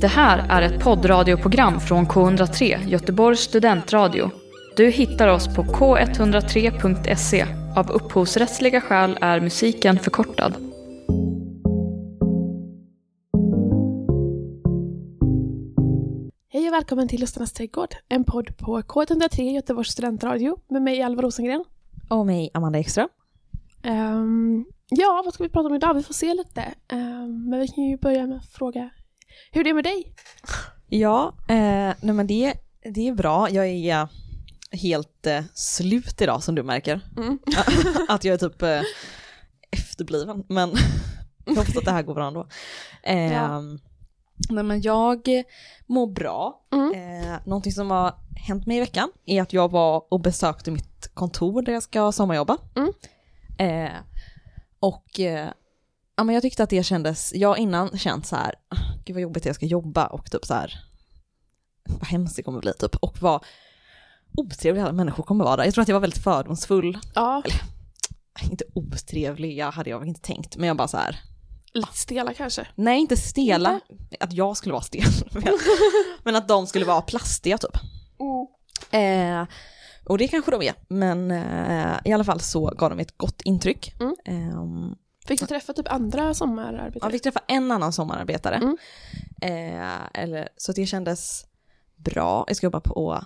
Det här är ett poddradioprogram från K103, Göteborgs studentradio. Du hittar oss på k103.se. Av upphovsrättsliga skäl är musiken förkortad. Hej och välkommen till Lustarnas trädgård, en podd på K103 Göteborgs studentradio med mig Alva Rosengren. Och mig, Amanda Ekström. Ehm, ja, vad ska vi prata om idag? Vi får se lite. Ehm, men vi kan ju börja med att fråga hur det är med dig? Ja, eh, nej men det, det är bra. Jag är helt eh, slut idag som du märker. Mm. att jag är typ eh, efterbliven, men jag hoppas att det här går bra ändå. Eh, Ja. Nej men jag mår bra. Mm. Eh, någonting som har hänt mig i veckan är att jag var och besökte mitt kontor där jag ska sommarjobba. Mm. Eh, och eh, ja, men jag tyckte att det kändes, jag har innan känt så här, "Ah, gud vad jobbigt jag ska jobba och typ så här, vad hemskt det kommer bli typ. Och vad otrevliga alla människor kommer vara. Jag tror att jag var väldigt fördomsfull. Ja, Inte otrevliga hade jag inte tänkt, men jag bara så här, lite stela kanske. nej inte stela, att jag skulle vara stel, men- att de skulle vara plastiga typ. Eh, och det kanske de är, men eh, i alla fall så gav de ett gott intryck. Mm. Ehm, Fick du träffa typ andra sommararbetare? jag fick träffa en annan sommararbetare. Mm. Eh, eller, så det kändes bra. Jag ska jobba på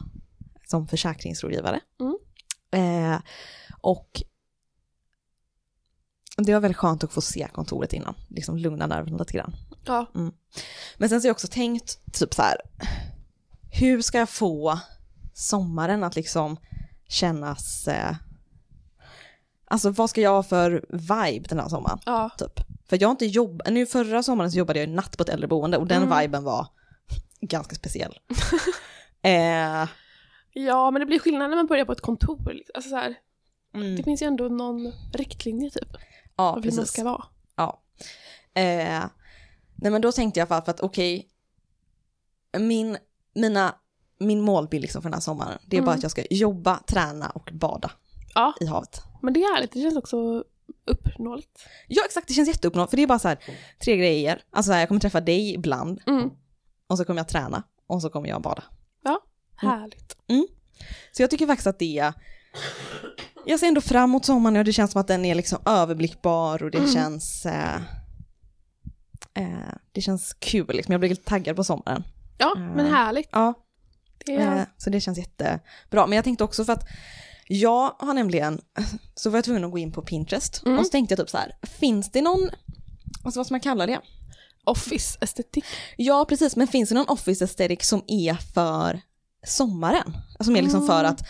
som försäkringsrådgivare. Mm. Eh, och det var väldigt skönt att få se kontoret innan, liksom lugna nerverna lite grann. Ja, Men sen så har jag också tänkt typ så här, hur ska jag få sommaren att liksom kännas, eh, alltså vad ska jag ha för vibe den här sommaren? ja. Typ. För jag har inte jobbat, nu förra sommaren så jobbade jag natt på ett äldreboende och den Mm. viben var ganska speciell. eh, Ja, men det blir skillnad när man börjar på ett kontor. liksom. Alltså så här, mm, det finns ju ändå någon riktlinje typ, ja, av hur man precis. ska vara. Ja. Eh, nej men då tänkte jag för, för att okej, min, mina, min målbild liksom för den här sommaren, det är bara Mm. att jag ska jobba, träna och bada Ja, i havet. men det är härligt. Det känns också uppnåeligt. Ja exakt, det känns jätteuppnått för det är bara så här tre grejer. Alltså så här, jag kommer träffa dig ibland Mm. och så kommer jag träna och så kommer jag bada. Mm. Härligt. Så jag tycker faktiskt att det är, jag ser ändå fram emot sommaren och det känns som att den är liksom överblickbar och det Mm. känns, eh, eh, det känns kul liksom. Jag blir lite taggad på sommaren. Ja, Mm. men härligt. Ja, Det är, eh, så det känns jättebra. Men jag tänkte också för att jag har nämligen, så var jag tvungen att gå in på Pinterest Mm. och så tänkte jag typ så här, finns det någon, alltså vad ska man kalla det? office-estetik. Ja, precis, men finns det någon office aesthetic som är för sommaren? Alltså som är liksom för Mm. att,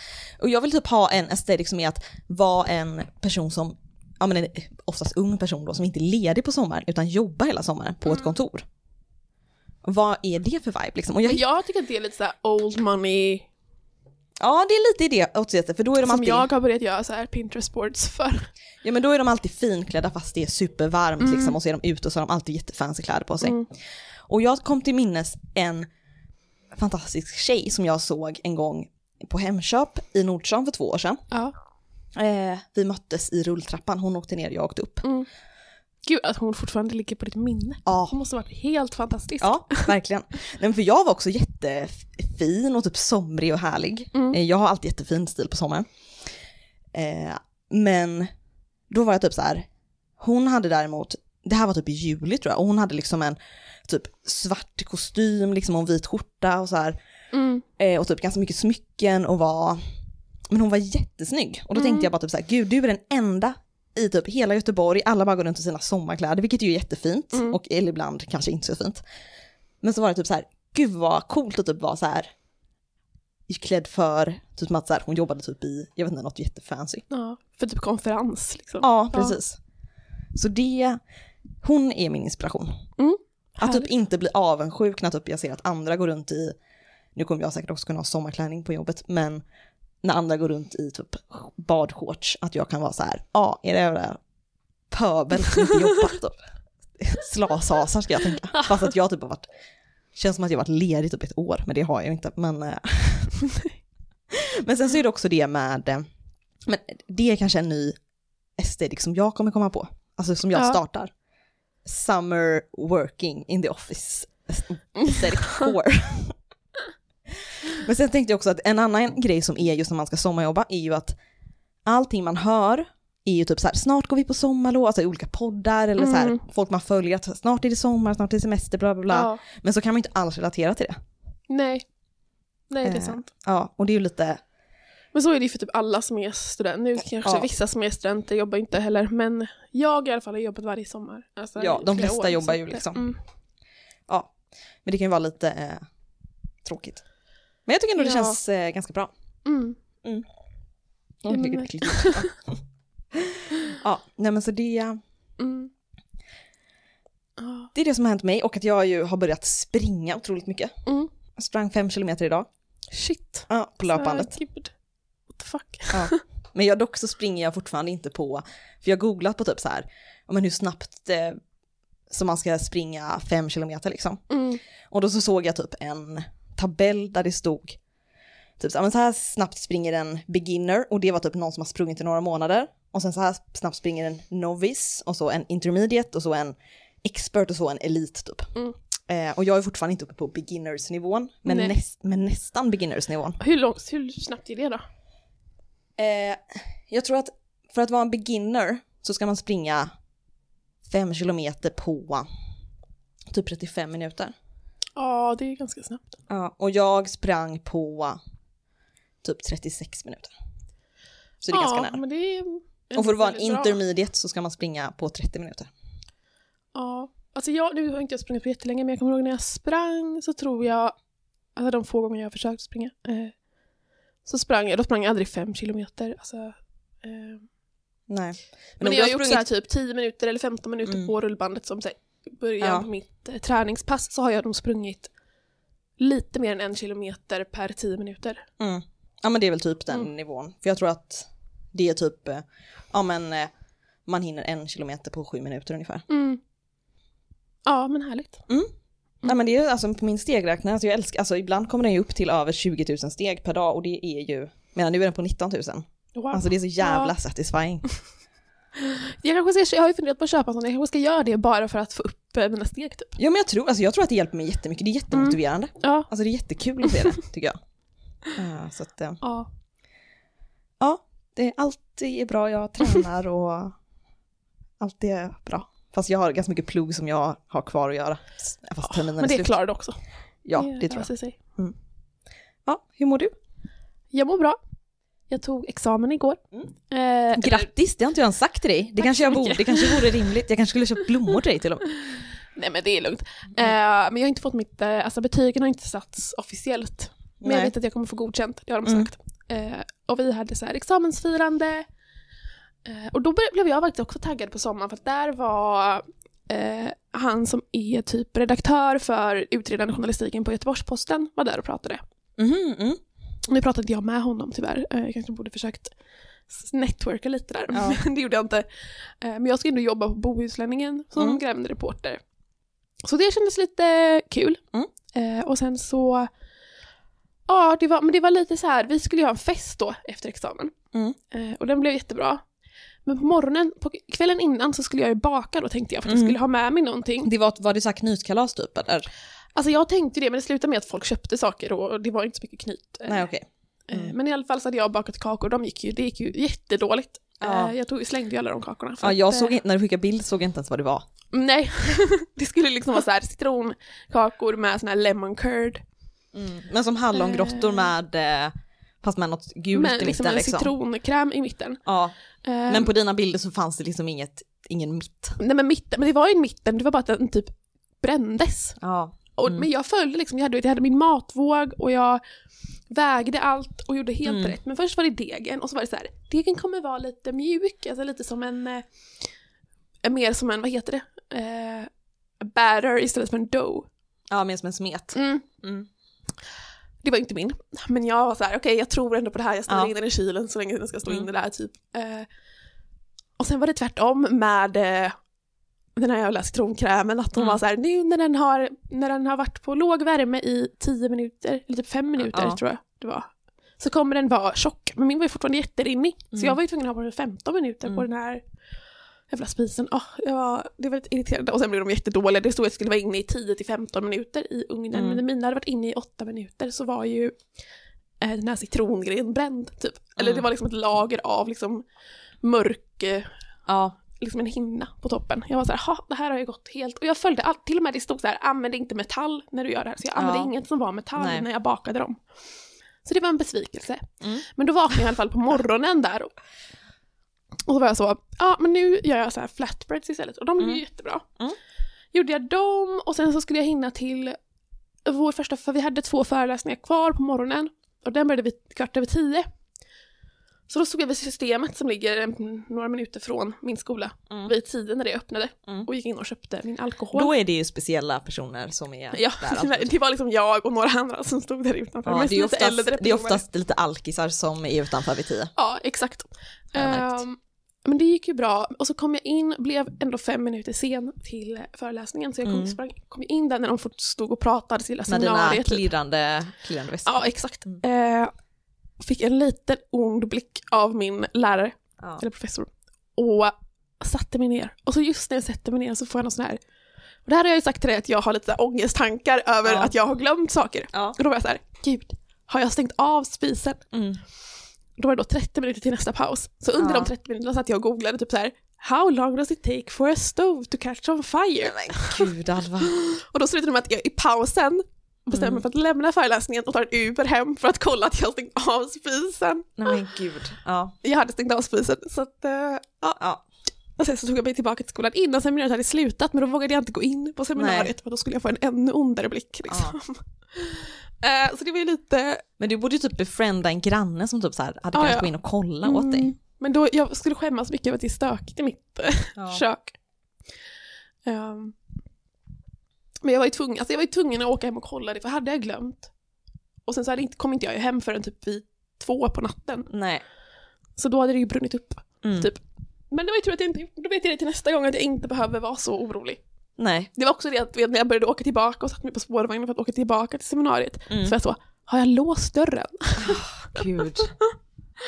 och jag vill typ ha en aesthetic som är att vara en person som, ja men en oftast ung person då, som inte är ledig på sommaren utan jobbar hela sommaren på ett Mm. kontor. Vad är det för vibe liksom? Och jag, jag tycker att det är lite så här old money Ja, det är lite i det åt för då är de som alltid, jag har börjat göra så här Pinterest boards för. ja men då är de alltid finklädda fast det är supervarmt Mm. liksom och så är de ute och så har de alltid jättefancy kläder på sig. Mm. Och jag kom till minnes en fantastisk tjej som jag såg en gång på Hemköp i Nordstan för två år sedan. Ja. Eh, vi möttes i rulltrappan, hon åkte ner, jag åkte upp. Mm. Gud, att hon fortfarande ligger på ditt minne. Ja, Hon måste ha varit helt fantastisk. ja verkligen. Nej, men för jag var också jättefin och typ somrig och härlig. Mm. Eh, Jag har alltid jättefin stil på sommaren. Eh, men då var jag typ så här, hon hade däremot, det här var typ i juli tror jag, och hon hade liksom en typ svart kostym, liksom och en vit skjorta och så här. Mm. Eh, och typ ganska mycket smycken och var, men hon var jättesnygg. Och då Mm. tänkte jag bara typ så här, gud du är den enda i typ hela Göteborg, alla bara går runt i sina sommarkläder, vilket ju är jättefint, Mm. och eller ibland kanske inte så fint. Men så var det typ så här, gud vad coolt att typ vara så här klädd för, typ att så här, hon jobbade typ i, jag vet inte, något jättefancy. Ja, för typ konferens liksom. Ja, precis. Så det, hon är min inspiration. Mm. Att typ inte bli avundsjuk när typ jag ser att andra går runt i, nu kommer jag säkert också kunna ha sommarklänning på jobbet, men när andra går runt i typ badshorts, att jag kan vara så här, ja, är det jävla pöbel som inte jobbar typ. Slashasar ska jag tänka. Fast att jag typ har varit, känns som att jag varit ledig typ ett år, men det har jag inte. Men, eh, men sen så är det också det med, eh, men det är kanske en ny estetik som jag kommer komma på, alltså som jag Ja. startar. Summer working in the office aesthetic core. Men sen tänkte jag också att en annan grej som är just när man ska sommarjobba är ju att allting man hör är ju typ så här, snart går vi på sommarlov, alltså i olika poddar eller så här, Mm. folk man följer, att snart är det sommar, snart är det semester, bla bla bla. Ja. Men så kan man ju inte alls relatera till det. Nej. Nej, det är Eh. sant. Ja, och det är ju lite, Men så är det ju för typ alla som är studenter. Nu kanske Ja. vissa som är studenter jobbar inte heller, men jag i alla fall har jobbat varje sommar. Alltså, Ja, de flesta år, jobbar så ju liksom. Mm. ja. Men det kan ju vara lite eh, tråkigt. Men jag tycker ändå det Ja. känns eh, ganska bra. Mm. Mm, klick. Ja. nej men så det, Mm. Det är det som har hänt mig och att jag ju har börjat springa otroligt mycket. Mm. Jag sprang fem kilometer idag. Shit. Ja, på löpbandet. Gud. What the fuck. Ja. Men jag, dock så springer jag fortfarande inte på, för jag har googlat på typ så här, men hur snabbt eh, som man ska springa fem kilometer liksom. Mm. Och då så såg jag typ en tabell där det stod, typ så här, snabbt springer en beginner och det var typ någon som har sprungit i några månader. Och sen så här snabbt springer en novice och så en intermediate och så en expert och så en elite typ. Mm. Eh, och jag är fortfarande inte uppe på beginnersnivån, men, näst, men nästan beginnersnivån. Hur, långt, hur snabbt är det då? Eh, jag tror att för att vara en beginner så ska man springa fem kilometer på typ 35 minuter. Ja, det är ganska snabbt. Ja, och jag sprang på typ 36 minuter. Så det är ja, ganska nära. men det är Och för att vara en väldigt bra. intermediate så ska man springa på 30 minuter. Ja, alltså jag, nu har inte jag sprungit på jättelänge, men jag kommer ihåg när jag sprang så tror jag, alltså de få gånger jag har försökt springa, eh, så sprang jag, då sprang jag aldrig fem kilometer. Alltså, eh, Nej. men om jag har gjort så här typ 10 minuter eller 15 minuter Mm. på rullbandet som så här, början Ja. på mitt eh, träningspass så har jag nog sprungit lite mer än en kilometer per 10 minuter. Mm. Ja men det är väl typ den Mm. nivån. För jag tror att det är typ, eh, ja men eh, man hinner en kilometer på sju minuter ungefär. Mm. Ja, men härligt. Nej men det är alltså på min stegräknare, alltså jag älskar, alltså ibland kommer den ju upp till över 20 000 steg per dag och det är ju, medan nu är den på 19 000. Wow. Alltså det är så jävla Ja. satisfying. Jag, kanske ska, jag har ju funderat på att köpa en sån, jag kanske ska göra det bara för att få upp eh, mina steg typ. Ja men jag tror, alltså jag tror att det hjälper mig jättemycket, det är jättemotiverande. Ja. Alltså det är jättekul att se det, tycker jag. Ja, så att, eh, ja. ja, det är alltid är bra, jag tränar och allt är bra. Fast jag har ganska mycket plugg som jag har kvar att göra. Fast terminen Men är det slut. klarar du också. Ja, det tror jag. löser sig. Ja, hur mår du? Jag mår bra. Jag tog examen igår. Mm. Eh, Grattis, det har inte jag ens sagt till dig. Det Tack kanske jag borde, det kanske vore rimligt. Jag kanske skulle köpa blommor till dig till och med. Nej men det är lugnt. Eh, men jag har inte fått mitt, eh, alltså betygen har inte satts officiellt. Men jag Nej. vet att jag kommer få godkänt, det har de Mm. sagt. Eh, och vi hade så här examensfirande. Eh, och då blev jag faktiskt också taggad på sommaren för att där var eh, han som är typ redaktör för utredande journalistiken på Göteborgs-Posten var där och pratade. Mhm, mm. Nu pratade jag med honom tyvärr. Eh, Jag kanske borde försökt networka lite där, Ja. men det gjorde jag inte. Eh, Men jag ska ändå jobba på Bohuslänningen som Mm. grävande reporter. Så det kändes lite kul. Mm. Eh, Och sen så, ja det var, men det var lite så här, vi skulle ju ha en fest då efter examen. Mm. Och den blev jättebra. Men på morgonen, på kvällen innan så skulle jag ju baka då tänkte jag för att jag Mm. skulle ha med mig någonting. Det var, var det så här knytkalas typ eller? Alltså jag tänkte det men det slutade med att folk köpte saker och det var inte så mycket knyt. Eh, Nej okej. Eh, Mm. Men i alla fall så hade jag bakat kakor, de gick ju, det gick ju jättedåligt. Ja. Eh, Jag tog, slängde ju alla de kakorna. Ja, jag att, såg inte, när du skickade bild såg jag inte ens vad det var. Nej, det skulle liksom vara så här citronkakor med sån här lemon curd. Men som hallongrottor med, fast med något gult med i liksom mitten en liksom. citronkräm i mitten. Ja, men på dina bilder så fanns det liksom inget, ingen mitt. Nej men mitten, men det var ju i mitten, det var bara att den typ brändes. Ja. Och, Mm. Men jag följde liksom, jag hade, jag hade min matvåg och jag vägde allt och gjorde helt Mm. rätt. Men först var det degen och så var det så här, degen kommer vara lite mjuk, alltså lite som en, eh, mer som en, vad heter det, eh, batter istället för en dough. Ja, mer som en smet. Mm. Mm. Det var inte min. Men jag var så här, okej jag tror ändå på det här, jag ställer Ja. in den i kylen så länge den ska stå Mm. inne där typ. Eh, och sen var det tvärtom med eh, den här jävla citronkrämen, att de Mm. var så här, nu när den, har, när den har varit på låg värme i 10 minuter, eller typ 5 minuter Ja. tror jag det var, så kommer den vara tjock. Men min var ju fortfarande jätterinnig, Mm. så jag var ju tvungen att ha på den 15 minuter på Mm. den här jävla spisen, oh, jag var, det var lite irriterande och sen blev de jättedåliga. Det stod att jag skulle vara inne i 10 till 15 minuter i ugnen, Mm. men när mina hade varit inne i 8 minuter så var ju eh, den här citrongrejen bränd typ. Eller Mm. det var liksom ett lager av liksom mörk, eh, Ja. Liksom en hinna på toppen. Jag var så här, ha, det här har ju gått helt, och jag följde allt, till och med det stod så här, använd inte metall när du gör det här, så jag använde Ja. inget som var metall Nej. när jag bakade dem. Så det var en besvikelse. Mm. Men då vaknade jag i alla fall på morgonen där och, och så var jag så, ja men nu gör jag så här flatbreads istället och de blev ju Mm. jättebra. Mm. Gjorde jag dem och sen så skulle jag hinna till vår första, för vi hade två föreläsningar kvar på morgonen och den började vid kvart över tio. Så då stod jag vid systemet som ligger några minuter från min skola Mm. vid tiden när det öppnade Mm. och gick in och köpte min alkohol. Då är det ju speciella personer som är ja, där. det var liksom jag och några andra som stod där utanför. Ja, det, är oftast, äldre det är oftast lite alkisar som är utanför vid tio. Ja, exakt. Ehm, men det gick ju bra. Och så kom jag in, blev ändå fem minuter sen till föreläsningen. Så jag kom, Mm. sprang, kom in där när de stod och pratade till Med dina typ. klirrande, klirrande väskor. Ja, exakt. Mm. Eh, fick en liten ond blick av min lärare, Ja. eller professor. Och satte mig ner. Och så just när jag sätter mig ner så får jag någon sån här... Och det här har jag ju sagt till dig att jag har lite ångesttankar över Ja. att jag har glömt saker. Ja. Och då var jag så här, gud, har jag stängt av spisen? Mm. Då var det då 30 minuter till nästa paus. Så under Ja. de 30 minuterna satt jag och googlade typ så här How long does it take for a stove to catch on fire? Men gud Alva. Och då slutade det med att jag i pausen bestämmer Mm. mig för att lämna föreläsningen och tar en Uber hem för att kolla att jag stängt av spisen. Nej men gud. Ja. Jag hade stängt av spisen så att, eh, ja. Ja. Och sen så tog jag mig tillbaka till skolan innan seminariet hade slutat men då vågade jag inte gå in på seminariet för då skulle jag få en ännu ondare blick. Liksom. Eh, så det var ju lite, Men du borde ju typ befrienda en granne som typ så här hade Ja, kunnat ja. gå in och kolla åt dig. Mm, men då, jag skulle skämmas mycket över att det är stökigt i mitt eh, Ja. kök. Ehm, men jag var ju tvungen, alltså jag var ju tvungen att åka hem och kolla det, för hade jag glömt och sen så hade kom inte jag hem förrän typ vid två på natten. Nej. Så då hade det ju brunnit upp. Mm. Typ. Men det var ju tur att jag inte då vet jag det till nästa gång att jag inte behöver vara så orolig. Nej. Det var också det att vet, när jag började åka tillbaka och satte mig på spårvagnen för att åka tillbaka till seminariet, Mm. så jag så, har jag låst dörren? Gud.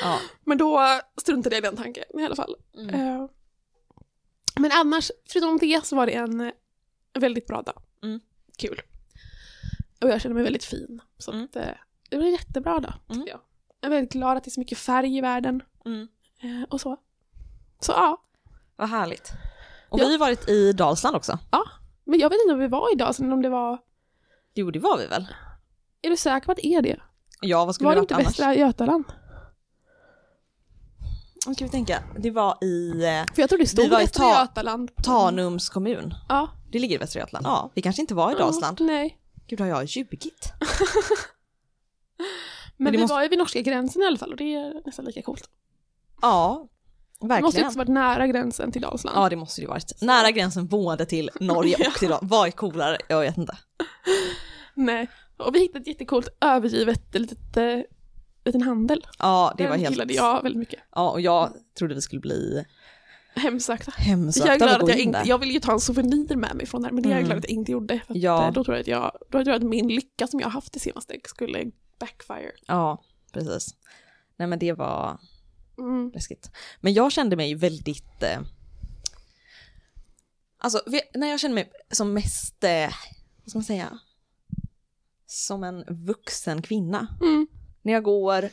Ja. Men då struntade jag i den tanken i alla fall. Mm. Eh, Men annars, förutom det så var det en väldigt bra dag. Mm. Kul. Och jag känner mig väldigt fin. Så Mm. att, eh, det var en jättebra dag, tycker Mm. jag. Jag är väldigt glad att det är så mycket färg i världen. Mm. eh, Och så. Så ja. Vad härligt. Och Ja. vi har varit i Dalsland också. Men jag vet inte om vi var idag, sen om det var... Jo det var vi väl? Är du säker på att det är det? Ja vad skulle Var det det varit inte annars? Västra Götaland? Nu ska vi tänka. Det var i eh, För jag tror det stod Vi var i Västra Ta- Götaland. Tanums kommun. Ja. Det ligger i Västra Götaland. Ja, vi kanske inte var i Dalsland. Ja, nej. Gud har jag ljugit? Men, det vi måste- var ju vid norska gränsen i alla fall och det är nästan lika coolt. Ja, Det måste ju verkligen. också varit nära gränsen till Dalsland. Ja det måste det ju varit. Nära gränsen både till Norge och till Dalsland. Vad är coolare? Jag vet inte. Nej. Och vi hittade ett jättecoolt övergivet litet, eh, liten handel. Ja det Den var helt... gillade jag väldigt mycket. Ja och jag trodde vi skulle bli Hemsökta. hemsökta Jag är glad att jag in inte, jag vill ju ta en souvenir med mig från där, men det är jag Mm. glad att jag inte gjorde. För Ja. eh, Då tror jag att jag, då tror jag att min lycka som jag har haft det senaste skulle backfire. Ja, precis. Nej men det var Mm. läskigt. Men jag kände mig väldigt... Eh, alltså när jag kände mig som mest, eh, vad ska man säga, som en vuxen kvinna. Mm. När jag går,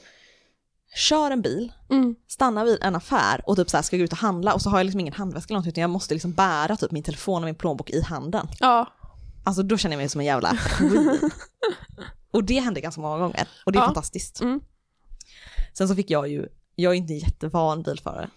kör en bil, Mm. stannar vid en affär och typ så här ska gå ut och handla och så har jag liksom ingen handväska eller något utan jag måste liksom bära typ min telefon och min plånbok i handen. Ja. Alltså då känner jag mig som en jävla och det hände ganska många gånger och det är Ja. fantastiskt. Mm. Sen så fick jag ju, jag är inte jättevan bilförare.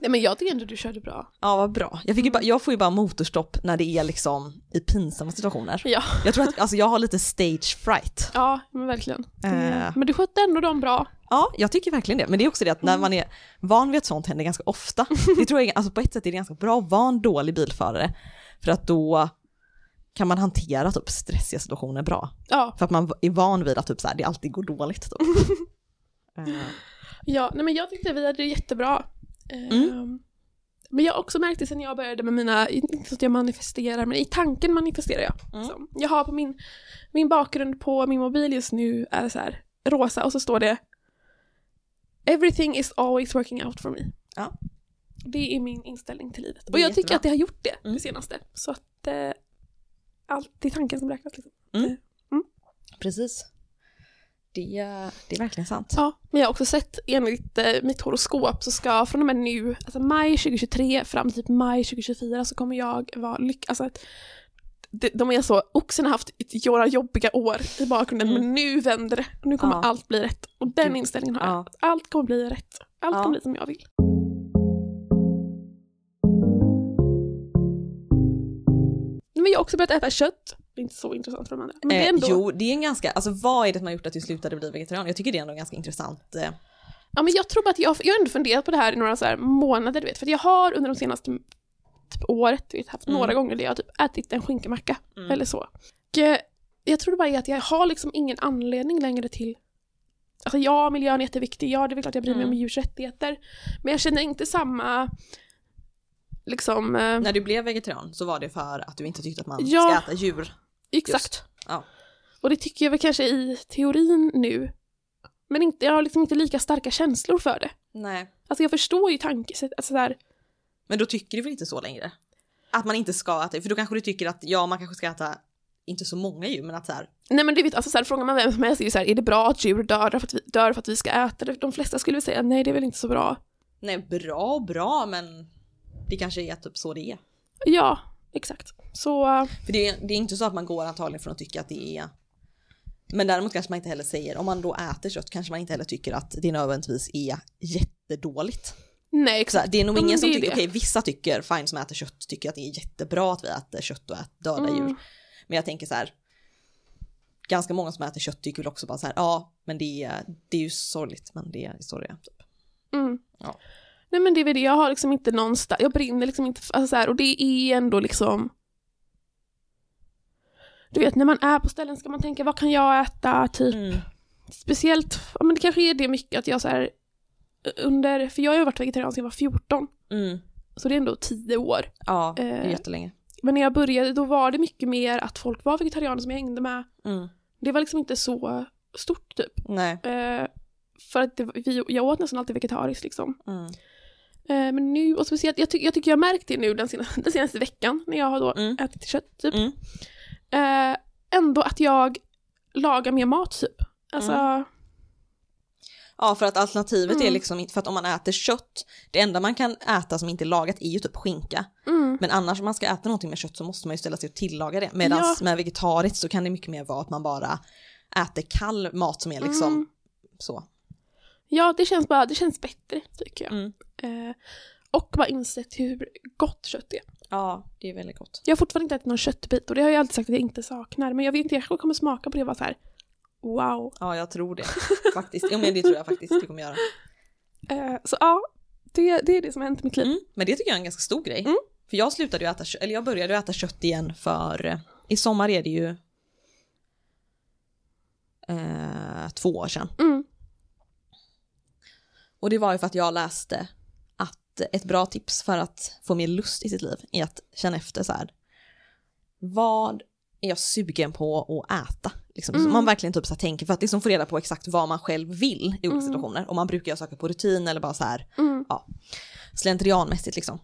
Nej men jag tycker ändå du körde bra. Ja vad bra. Jag, fick ju bara, jag får ju bara motorstopp när det är liksom i pinsamma situationer. Ja. Jag tror att alltså, jag har lite stage fright. Ja, men verkligen. Eh. Men du skötte ändå dem bra. Ja, jag tycker verkligen det. Men det är också det att när man är van vid att sånt händer ganska ofta. Det tror jag, alltså på ett sätt är det ganska bra att vara en dålig bilförare. För att då kan man hantera typ stressiga situationer bra. Ja, För att man är van vid att typ så här, det alltid går dåligt. Typ. Eh, ja nej men jag tyckte vi hade det jättebra. Mm. Ehm, Men jag har också märkt det sen jag började med mina, inte så att jag manifesterar, men i tanken manifesterar jag. Mm. Så, jag har på min, min bakgrund på min mobil just nu är så här rosa och så står det Everything is always working out for me. Ja. Det är min inställning till livet. Och jag tycker att det har gjort det, Mm. det senaste. Så att eh, allt det är tanken som räknas. Liksom. Precis. Det, det är verkligen sant. Ja, men jag har också sett enligt eh, mitt horoskop så ska från och med nu, alltså maj 2023 fram till typ maj 2024 så kommer jag vara lycklig. Alltså de, är så, oxen har haft några jobbiga år i bakgrunden Mm. men nu vänder det. Nu kommer Ja. allt bli rätt. Och den inställningen har Ja. jag. Allt kommer bli rätt. Allt Ja. kommer bli som jag vill. Men jag har också börjat äta kött. Det är inte så intressant för de andra. Men det är Eh, ändå, jo, det är en ganska, alltså vad är det som har gjort att du slutade bli vegetarian? Jag tycker det är ändå ganska intressant. Eh, Ja men jag tror bara att jag, jag har ändå funderat på det här i några så här månader du vet, för jag har under de senaste typ året vet, haft Mm. några gånger där jag har typ ätit en skinkemacka Mm. eller så. Och, eh, jag tror det bara är att jag har liksom ingen anledning längre till Alltså ja, miljön är jätteviktig, ja det är väl klart jag bryr mig Mm. om djurs rättigheter. Men jag känner inte samma liksom, eh, När du blev vegetarian så var det för att du inte tyckte att man Ja. ska äta djur. Exakt. Ja. Och det tycker jag väl kanske i teorin nu. Men inte, jag har liksom inte lika starka känslor för det. Nej. Alltså jag förstår ju tankesätt, alltså där, Men då tycker du väl inte så längre? Att man inte ska äta, för då kanske du tycker att ja, man kanske ska äta inte så många djur, men att så här, Nej men du vet, alltså så här, frågar man vem som helst är det så här, är det bra att djur dör för att vi, dör för att vi ska äta det? De flesta skulle väl säga nej det är väl inte så bra. nej bra och bra, men det kanske är typ så det är. Ja, exakt. Så, För det är, det är inte så att man går antagligen från att tycka att det är men däremot kanske man inte heller säger, om man då äter kött kanske man inte heller tycker att det nödvändigtvis är jättedåligt. nej Så exakt. här, det är nog ingen som tycker, okej vissa tycker, fine som äter kött, tycker att det är jättebra att vi äter kött och äter döda Mm. djur. Men jag tänker så här, ganska många som äter kött tycker väl också bara så här, ja men det är, det är ju sorgligt men det är så det är. Typ. Mm. Ja. Nej men det är väl det, jag har liksom inte någonstans, jag brinner liksom inte, alltså så här, och det är ändå liksom du vet när man är på ställen ska man tänka vad kan jag äta typ Mm. speciellt, ja men det kanske är det mycket att jag så här under, för jag har ju varit vegetarian sedan jag var 14 Mm. så det är ändå 10 år. Ja, det är Eh. jättelänge. Men när jag började då var det mycket mer att folk var vegetarianer som jag hängde med. Mm. Det var liksom inte så stort typ. Nej. Eh, för att det, vi, jag åt nästan alltid vegetariskt liksom. Mm. Eh, men nu, och speciellt, jag, ty, jag tycker jag har märkt det nu den senaste, den senaste veckan när jag har då Mm. ätit kött typ. Mm. Eh, ändå att jag lagar mer mat typ. Alltså, Mm. Ja, för att alternativet är Mm. liksom inte, för att om man äter kött, det enda man kan äta som inte är lagat är ju typ skinka. mm, Men annars om man ska äta någonting med kött så måste man ju ställa sig och tillaga det. Medan Ja. med vegetariskt så kan det mycket mer vara att man bara äter kall mat som är liksom Mm. så. Ja det känns bara, det känns bättre tycker jag. Mm. Eh, och bara insett hur gott kött är. Ja, det är väldigt gott. Jag har fortfarande inte ätit någon köttbit och det har jag alltid sagt att jag inte saknar. Men jag vet inte, jag kommer smaka på det och vara så här. Wow. Ja, jag tror det faktiskt. Jo, men det tror jag faktiskt du kommer göra. Eh, så ja, det, det är det som har hänt i mitt liv. Mm. Men det tycker jag är en ganska stor grej. Mm. För jag slutade ju äta eller jag började äta kött igen för eh, i sommar är det ju eh, två år sedan. Mm. Och det var ju för att jag läste att ett bra tips för att få mer lust i sitt liv är att känna efter så här. Vad är jag sugen på att äta? Liksom, så Mm. man verkligen typ så tänker för att liksom få reda på exakt vad man själv vill i olika Mm. situationer. Och man brukar ju söka på rutin eller bara så här Mm. slentrianmässigt liksom.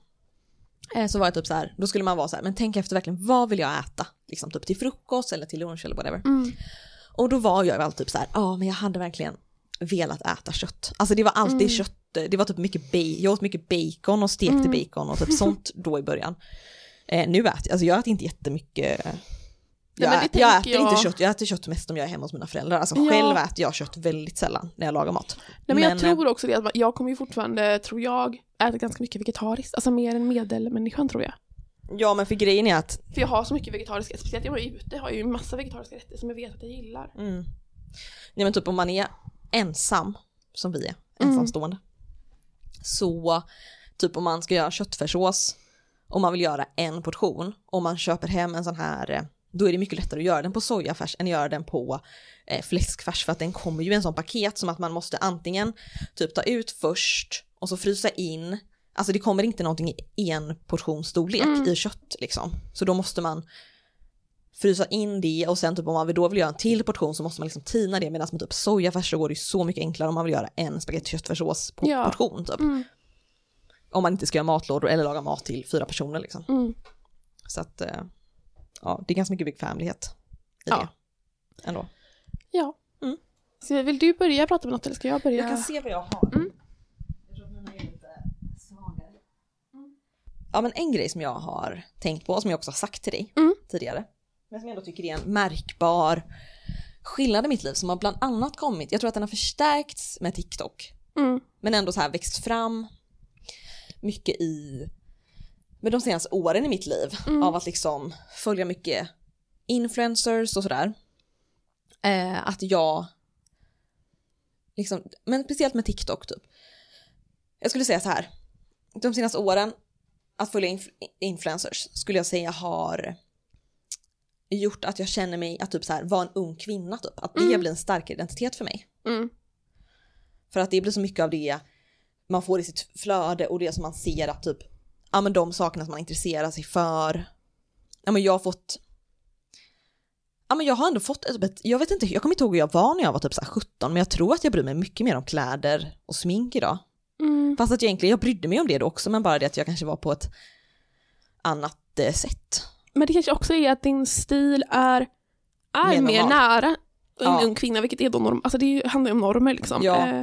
Eh, Så var det typ så här, då skulle man vara så här, men tänk efter verkligen vad vill jag äta? Liksom typ till frukost eller till lunch eller whatever. Mm. Och då var jag väl typ så här, ja men jag hade verkligen velat äta kött. Alltså det var alltid Mm. kött, det var typ mycket bacon, jag åt mycket bacon och stekte Mm. bacon och typ sånt då i början. Eh, nu äter jag, alltså jag äter inte jättemycket jag, men det äter, jag äter inte jag- kött, jag äter kött mest om jag är hemma hos mina föräldrar. Alltså Ja. själv äter jag kött väldigt sällan när jag lagar mat. Nej, men, jag eh, tror också det att jag kommer ju fortfarande, tror jag, äta ganska mycket vegetariskt. Alltså mer än medelmänniskan tror jag. Ja men för grejen är att För jag har så mycket vegetariska, speciellt jag var ute, har ju massa vegetariska rätter som jag vet att jag gillar. Mm. Nej men typ om man är ensam, som vi är, Mm. ensamstående. Så typ om man ska göra köttfärssås och man vill göra en portion och man köper hem en sån här, eh, då är det mycket lättare att göra den på sojafärs än att göra den på eh, fläskfärs för att den kommer ju i en sån paket som att man måste antingen typ ta ut först och så frysa in, alltså det kommer inte någonting i en portionsstorlek Mm. i kött liksom. Så då måste man frysa in det och sen typ om man vill då vill göra en till portion så måste man liksom tina det medan med typ sojafärs så går det ju så mycket enklare om man vill göra en spagetti köttfärssås på Ja. portion typ. Mm. om man inte ska göra matlådor eller laga mat till fyra personer liksom. Mm. Så att, eh, ja, det är ganska mycket bekvämlighet i Ja. det. Ändå. Ja. Mm. Så vill du börja prata med något eller ska jag börja? Jag kan se vad jag har. Mm. Jag tror att mina är lite svagare. Ja men en grej som jag har tänkt på, och som jag också har sagt till dig Mm. tidigare, men som jag ändå tycker är en märkbar skillnad i mitt liv som har bland annat kommit, jag tror att den har förstärkts med TikTok, Mm. men ändå så här växt fram mycket i, med de senaste åren i mitt liv, Mm. av att liksom följa mycket influencers och sådär. Eh, att jag, liksom, men speciellt med TikTok typ. Jag skulle säga så här, de senaste åren, att följa inf- influencers skulle jag säga har gjort att jag känner mig att typ så här, vara en ung kvinna typ. Att det Mm. blir en starkare identitet för mig. Mm. För att det blir så mycket av det man får i sitt flöde och det som man ser att typ, ja men de sakerna som man intresserar sig för. Ja men jag har fått, ja men jag har ändå fått ett, ett jag vet inte, jag kommer inte ihåg hur jag var när jag var typ så här 17 men jag tror att jag bryr mig mycket mer om kläder och smink idag. Mm. Fast att jag egentligen, jag brydde mig om det då också men bara det att jag kanske var på ett annat eh, sätt. Men det kanske också är att din stil är, är Mer nära en Ja. ung kvinna, vilket är då norm, alltså det handlar ju om normer liksom. Ja, Eh,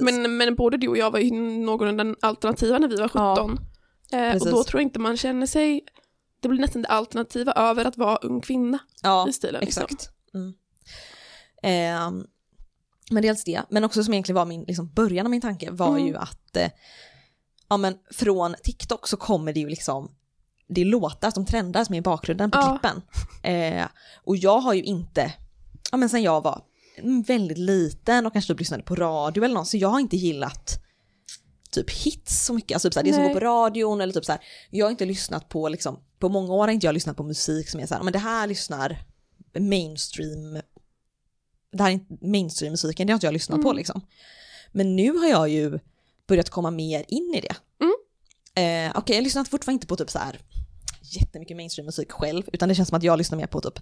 men, men både du och jag var ju någorlunda alternativa när vi var 17. eh, och då tror jag inte man känner sig, det blir nästan det alternativa över att vara ung kvinna ja, i stilen. Liksom. Exakt. Mm. Ehm, men dels det, men också som egentligen var min liksom, början av min tanke var Mm. ju att eh, ja, men från TikTok så kommer det ju liksom det är låtar som trendar som är i bakgrunden på Ja. klippen. Eh, och jag har ju inte, ja men sen jag var väldigt liten och kanske typ lyssnade på radio eller något, så jag har inte gillat typ hits så mycket, alltså typ såhär, det som går på radion eller typ såhär, jag har inte lyssnat på liksom, på många år har inte jag lyssnat på musik som är såhär, men det här lyssnar mainstream, det här är mainstream-musiken, det har inte jag lyssnat på Mm. liksom. Men nu har jag ju börjat komma mer in i det. Mm. Eh, Okej, jag lyssnar fortfarande inte på typ så här jättemycket mainstream-musik själv, utan det känns som att jag lyssnar mer på typ,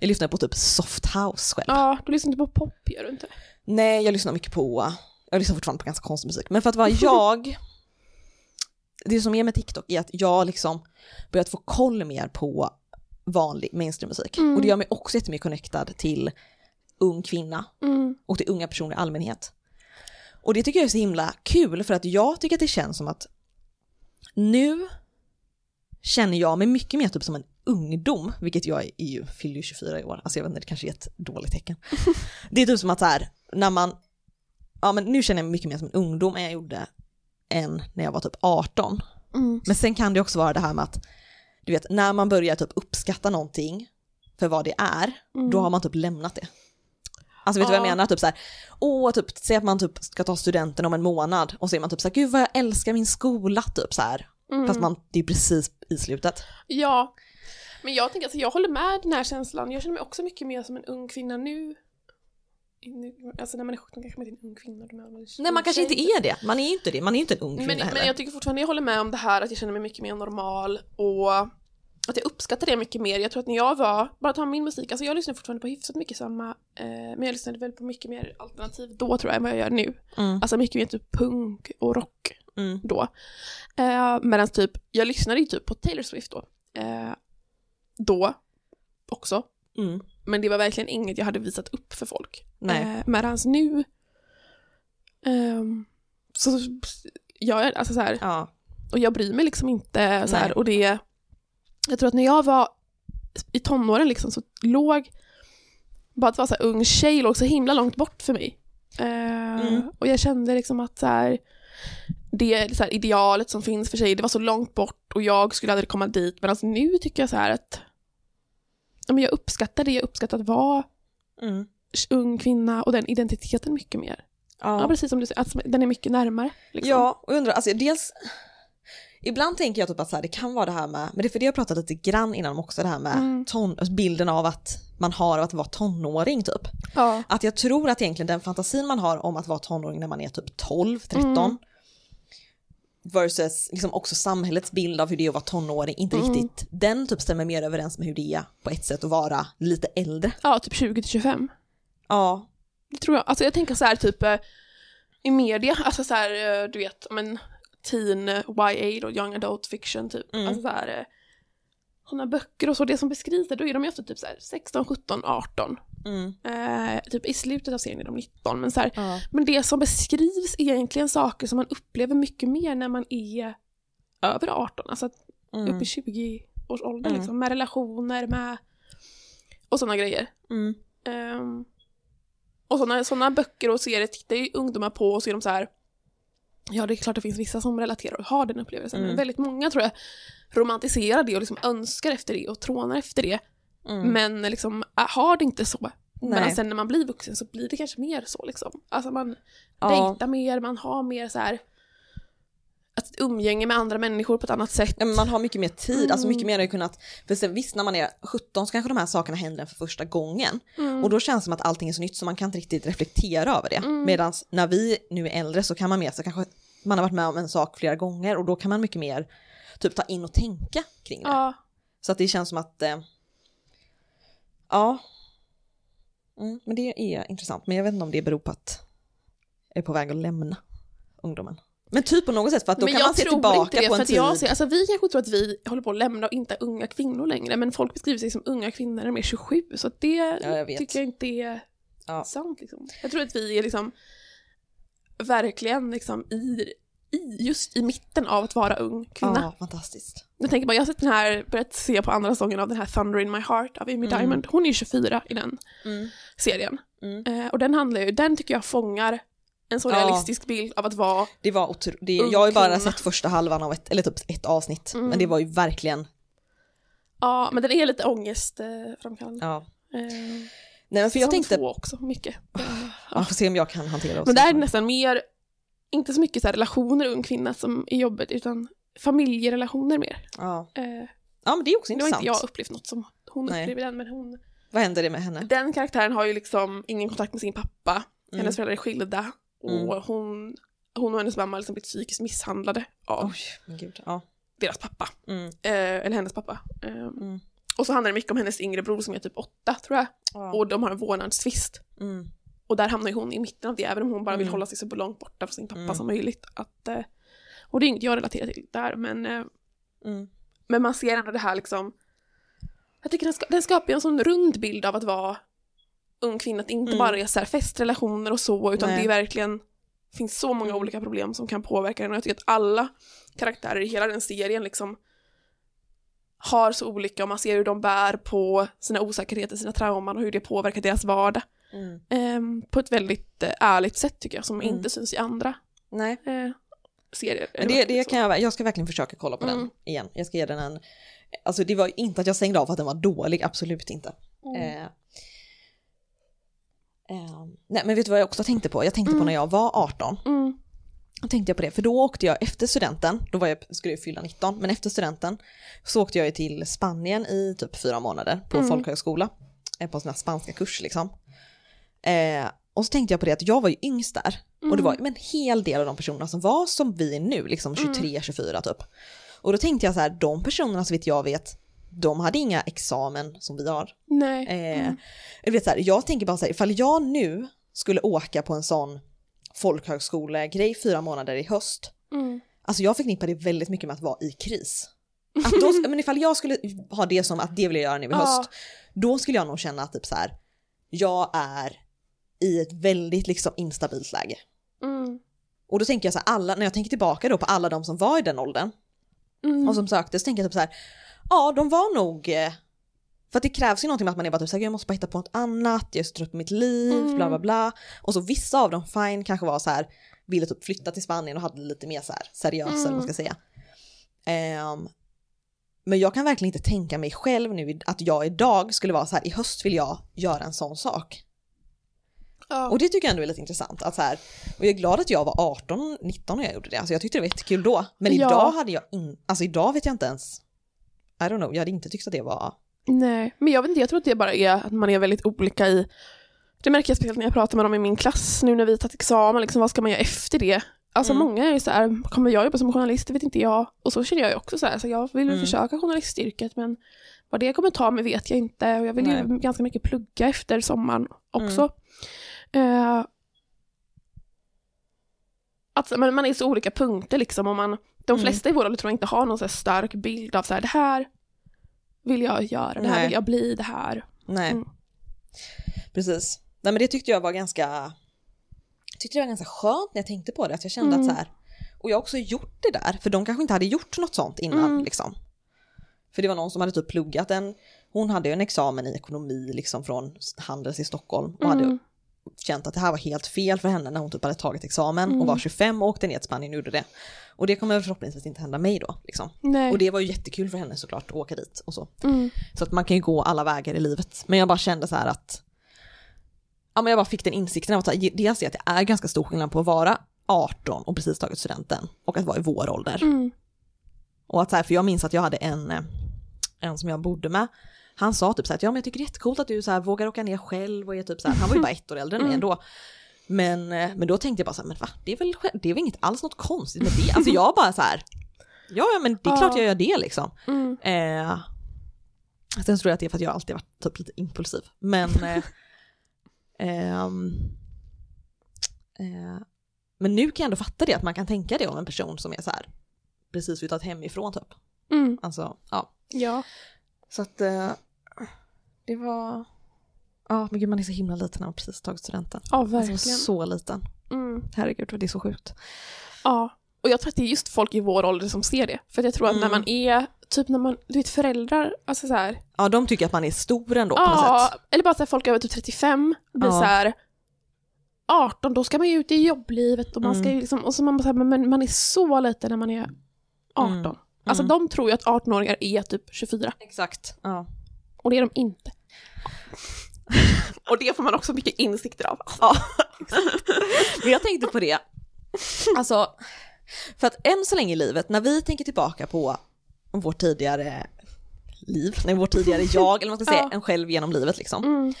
jag lyssnar på typ soft house själv. Ja, du lyssnar inte på pop gör du inte? Nej, jag lyssnar mycket på, jag lyssnar fortfarande på ganska konstig musik, men för att vara jag, det som är med TikTok är att jag liksom börjat få koll mer på vanlig mainstream-musik. Mm. Och det gör mig också jättemycket connectad till ung kvinna Mm. och till unga personer i allmänhet. Och det tycker jag är så himla kul för att jag tycker att det känns som att nu känner jag mig mycket mer typ som en ungdom, vilket jag är ju, fyller ju 24 i år, alltså jag vet inte, det kanske är ett dåligt tecken. Det är typ som att så här, när man, ja men nu känner jag mig mycket mer som en ungdom än jag gjorde än när jag var typ 18. Mm. Men sen kan det också vara det här med att, du vet, när man börjar typ uppskatta någonting för vad det är, Mm. då har man typ lämnat det. Alltså vet du vad jag Ja. menar? Typ så här, åh, typ, säg att man typ ska ta studenten om en månad och så är man typ så här, gud vad jag älskar min skola, typ så här. Mm. Fast man, det är precis i slutet. Ja, men jag tänker alltså, jag håller med den här känslan. Jag känner mig också mycket mer som en ung kvinna nu. alltså när man är 17 kanske man inte är en ung kvinna. då är man Nej, man kanske inte är det. Man är inte det. Man är inte en ung kvinna Men, heller. men jag tycker fortfarande jag håller med om det här att jag känner mig mycket mer normal och att jag uppskattar det mycket mer. Jag tror att när jag var, bara ta min musik, alltså jag lyssnar fortfarande på hyfsat mycket samma, eh, men jag lyssnade väl på mycket mer alternativ då tror jag än vad jag gör nu. Mm, Alltså mycket mer typ punk och rock mm, då. Eh, Medan typ, jag lyssnade ju typ på Taylor Swift då. Eh, då också. mm. Men det var verkligen inget jag hade visat upp för folk. Nej. Eh, Medan nu, ehm, så jag är alltså så här, Ja. och jag bryr mig liksom inte så här, och det jag tror att när jag var i tonåren liksom så låg bara att vara så här ung tjej låg så himla långt bort för mig. Eh, Mm. Och jag kände liksom att så här, det så här, idealet som finns för tjejer, det var så långt bort och jag skulle aldrig komma dit. Men alltså nu tycker jag så här att ja, men jag uppskattar det, jag uppskattar att vara Mm. ung kvinna och den identiteten mycket mer. Ja, Ja. precis som du säger, att den är mycket närmare. Liksom. Ja, och jag undrar, alltså dels, ibland tänker jag typ att så här, det kan vara det här med, men det är för det jag pratat lite grann innan om också, det här med Mm. ton, alltså bilden av att man har av att vara tonåring typ. Ja. Att jag tror att egentligen den fantasin man har om att vara tonåring när man är typ 12, 13 Mm. Versus liksom också samhällets bild av hur det är att vara tonåring, inte Mm. riktigt, den typ stämmer mer överens med hur det är på ett sätt att vara lite äldre. ja, typ 20 till 25. Ja, Det tror jag. Alltså jag tänker så här typ eh, i media, alltså så här, eh, du vet, men teen YA då, young adult fiction typ. Mm. Alltså så här, eh, sådana böcker och så, det som beskrivs där, då är de ju ofta typ så här 16, 17, 18. Mm. Eh, typ i slutet av serien är de 19, men så här, Ja. men det som beskrivs är egentligen saker som man upplever mycket mer när man är över 18, alltså Mm. upp i 20-årsåldern Mm. liksom, med relationer, med och sådana grejer. Mm. Ehm, och sådana såna böcker och serier tittar ju ungdomar på och så är de så här Ja, det är klart det finns vissa som relaterar och har den upplevelsen, Mm. men väldigt många tror jag romantiserar det och liksom önskar efter det och trånar efter det. Mm. Men liksom äh, har det inte så. Men Nej. sen när man blir vuxen så blir det kanske mer så liksom. Alltså man Ja. dejtar mer, man har mer så här ett umgänge med andra människor på ett annat sätt. Ja, men man har mycket mer tid, alltså mycket Mm. mer har kunnat, för sen visst när man är 17 så kanske de här sakerna händer för första gången Mm. och då känns det som att allting är så nytt så man kan inte riktigt reflektera över det. Mm. Medan när vi nu är äldre så kan man mer så kanske man har varit med om en sak flera gånger och då kan man mycket mer typ ta in och tänka kring det. Ja, Så att det känns som att, eh, ja, mm, men det är intressant. Men jag vet inte om det beror på att jag är på väg att lämna ungdomen. Men typ på något sätt för att då men kan man se tillbaka det, på en tid. jag ser, alltså vi kanske tror att vi håller på att lämna och inte är unga kvinnor längre, men folk beskriver sig som unga kvinnor när de är 27, så det Ja, jag tycker jag inte är Ja. sant. Liksom. Jag tror att vi är liksom verkligen liksom i, i, just i mitten av att vara ung kvinna. Ja, fantastiskt. Jag tänker bara, jag har sett den här, börjat se på andra säsongen av den här Thunder in my heart av Amy Mm. Diamond. Hon är ju 24 i den Mm. serien. Mm. Eh, och den handlar ju, den tycker jag fångar en så Ja. realistisk bild av att vara Det var otroligt. Det, jag har ju bara sett första halvan av ett, eller typ ett avsnitt. Mm. Men det var ju verkligen, Ja, men den är lite ångestframkallande. ja. Eh, Nej men för jag tänkte, också, mycket. Eh, ja, får se om jag kan hantera det. Men där är det nästan mer, inte så mycket så relationer ung kvinna som är jobbet, utan familjerelationer mer. Ja. Eh, ja men det är också nu har intressant. inte jag upplevt något som hon Nej. upplever den, men hon, Vad händer det med henne? den karaktären har ju liksom ingen kontakt med sin pappa, Mm. hennes föräldrar är skilda och Mm. hon, hon och hennes mamma har liksom blivit psykiskt misshandlade av Oj, gud. Ja. deras pappa, Mm. eh, eller hennes pappa. Eh, Mm. Och så handlar det mycket om hennes yngre bror som är typ åtta tror jag, Ja. och de har en vårdnadstvist. Och där hamnar ju hon i mitten av det, även om hon bara vill Mm. hålla sig så långt borta från sin pappa Mm. som möjligt. Att, eh, och det är inget jag relaterar till där, men, eh, Mm. men man ser ändå det här liksom... Jag tycker den, ska, den skapar ju en sån rund bild av att vara ung kvinna, att det inte Mm. bara är så här festrelationer och så, utan Nej. det är verkligen finns så många Mm. olika problem som kan påverka den och jag tycker att alla karaktärer i hela den serien liksom har så olika och man ser hur de bär på sina osäkerheter, sina trauman och hur det påverkar deras vardag. Mm. Ehm, på ett väldigt eh, ärligt sätt tycker jag, som Mm. inte syns i andra Nej, eh, serier. men det, det kan jag, jag ska verkligen försöka kolla på den Mm. igen. Jag ska ge den en, alltså det var inte att jag stängde av för att den var dålig, absolut inte. Mm. Eh, eh, nej men vet du vad jag också tänkte på? Jag tänkte på Mm. när jag var 18. Mm. Då tänkte jag på det, för då åkte jag efter studenten, då var jag, skulle jag fylla 19, men efter studenten så åkte jag till Spanien i typ fyra månader på Mm. folkhögskola, eh, på sån här spanska kurs liksom. Eh, och så tänkte jag på det att jag var ju yngst där, och det var ju en hel del av de personerna som var som vi är nu, liksom 23-24 typ. Och då tänkte jag så här, de personerna så vitt jag vet, de hade inga examen som vi har. Nej. Eh, Mm. jag, vet så här, jag tänker bara så här, ifall jag nu skulle åka på en sån folkhögskolegrej fyra månader i höst, Mm. alltså jag förknippar det väldigt mycket med att vara i kris. Att då, men ifall jag skulle ha det som att det vill jag göra nu i Ja. höst, då skulle jag nog känna att typ så här, jag är i ett väldigt liksom instabilt läge. Mm. Och då tänker jag så här, alla, när jag tänker tillbaka då på alla de som var i den åldern Mm. och som sökte så tänker jag typ så här, ja de var nog, eh, för att det krävs ju någonting med att man är bara typ så här, jag måste bara hitta på något annat, jag är så trött på mitt liv, Mm. bla bla bla. Och så vissa av dem, fine, kanske var så här, ville typ flytta till Spanien och hade lite mer så här seriösa, eller vad man ska säga. Ehm, men jag kan verkligen inte tänka mig själv nu att jag idag skulle vara så här, i höst vill jag göra en sån sak. Ja. Och det tycker jag ändå är lite intressant. Att så här, och jag är glad att jag var 18, 19 när jag gjorde det. Alltså jag tyckte det var jättekul då. Men Ja. idag hade jag in, alltså idag vet jag inte ens, I don't know, jag hade inte tyckt att det var, Nej, men jag vet inte, jag tror att det bara är att man är väldigt olika i det märker jag speciellt när jag pratar med dem i min klass nu när vi har tagit examen, liksom, vad ska man göra efter det? Alltså Mm. många är ju så här, kommer jag jobba som journalist, det vet inte jag. Och så känner jag ju också så här, så jag vill Mm. försöka journalistyrket men vad det kommer ta mig vet jag inte och jag vill ju Nej. ganska mycket plugga efter sommaren också. Eh, att man, man är så olika punkter liksom och man, de Mm. flesta i vår ålder tror jag inte har någon så stark bild av så här, det här vill jag göra, det här Nej. vill jag bli, det här. Nej. Mm. Precis. Nej men det tyckte jag var ganska, jag tyckte det var ganska skönt när jag tänkte på det, att jag kände Mm. att så här, och jag har också gjort det där, för de kanske inte hade gjort något sånt innan Mm. liksom. För det var någon som hade typ pluggat en, hon hade ju en examen i ekonomi liksom från Handels i Stockholm och hade Mm. Känt att det här var helt fel för henne när hon typ hade tagit examen och Mm. var 25 och åkte ner till Spanien och gjorde det. Och det kommer förhoppningsvis inte hända mig då. Liksom. Och det var ju jättekul för henne såklart att åka dit och så. Mm. Så att man kan ju gå alla vägar i livet. Men jag bara kände så här att, ja men jag bara fick den insikten av att dels är att det är ganska stor skillnad på att vara 18 och precis tagit studenten och att vara i vår ålder. Mm. Och att så här, för jag minns att jag hade en, eh, en som jag bodde med, han sa typ så här att ja men jag tycker det är jättecoolt att du så här vågar åka ner själv och är typ så här, han var ju bara ett år äldre än mig Mm. ändå. Men, eh, men då tänkte jag bara så här, men va, det är väl, det är väl inget alls något konstigt med det. Alltså jag bara så här, ja men det är klart jag gör det liksom. Mm. Eh, sen tror jag att det är för att jag alltid varit typ lite impulsiv. Men, eh, ehm, eh, men nu kan jag ändå fatta det, att man kan tänka det om en person som är så här precis flyttat hemifrån typ. Mm. Alltså, ja. Ja. Så att eh, det var, ja men gud man är så himla liten när man precis tagit studenten. ja, Alltså verkligen. så liten. Mm. Herregud det är så sjukt. Ja. Och jag tror att det är just folk i vår ålder som ser det. För att jag tror att när Mm. man är, typ när man, du vet föräldrar, alltså så här, Ja de tycker att man är stor ändå på något ja, sätt. eller bara så här, folk över typ 35 blir Ja. så här 18, då ska man ju ut i jobblivet och man ska Mm. ju liksom, och så man bara så här, men man är så liten när man är 18. Mm. Alltså Mm. de tror ju att 18-åringar är typ 24 Exakt. Ja. Och det är de inte. och det får man också mycket insikter av. Ja, Men jag tänkte på det, alltså, för att än så länge i livet, när vi tänker tillbaka på vårt tidigare liv, nej vårt tidigare jag, eller vad man ska säga, Ja. en själv genom livet liksom, Mm.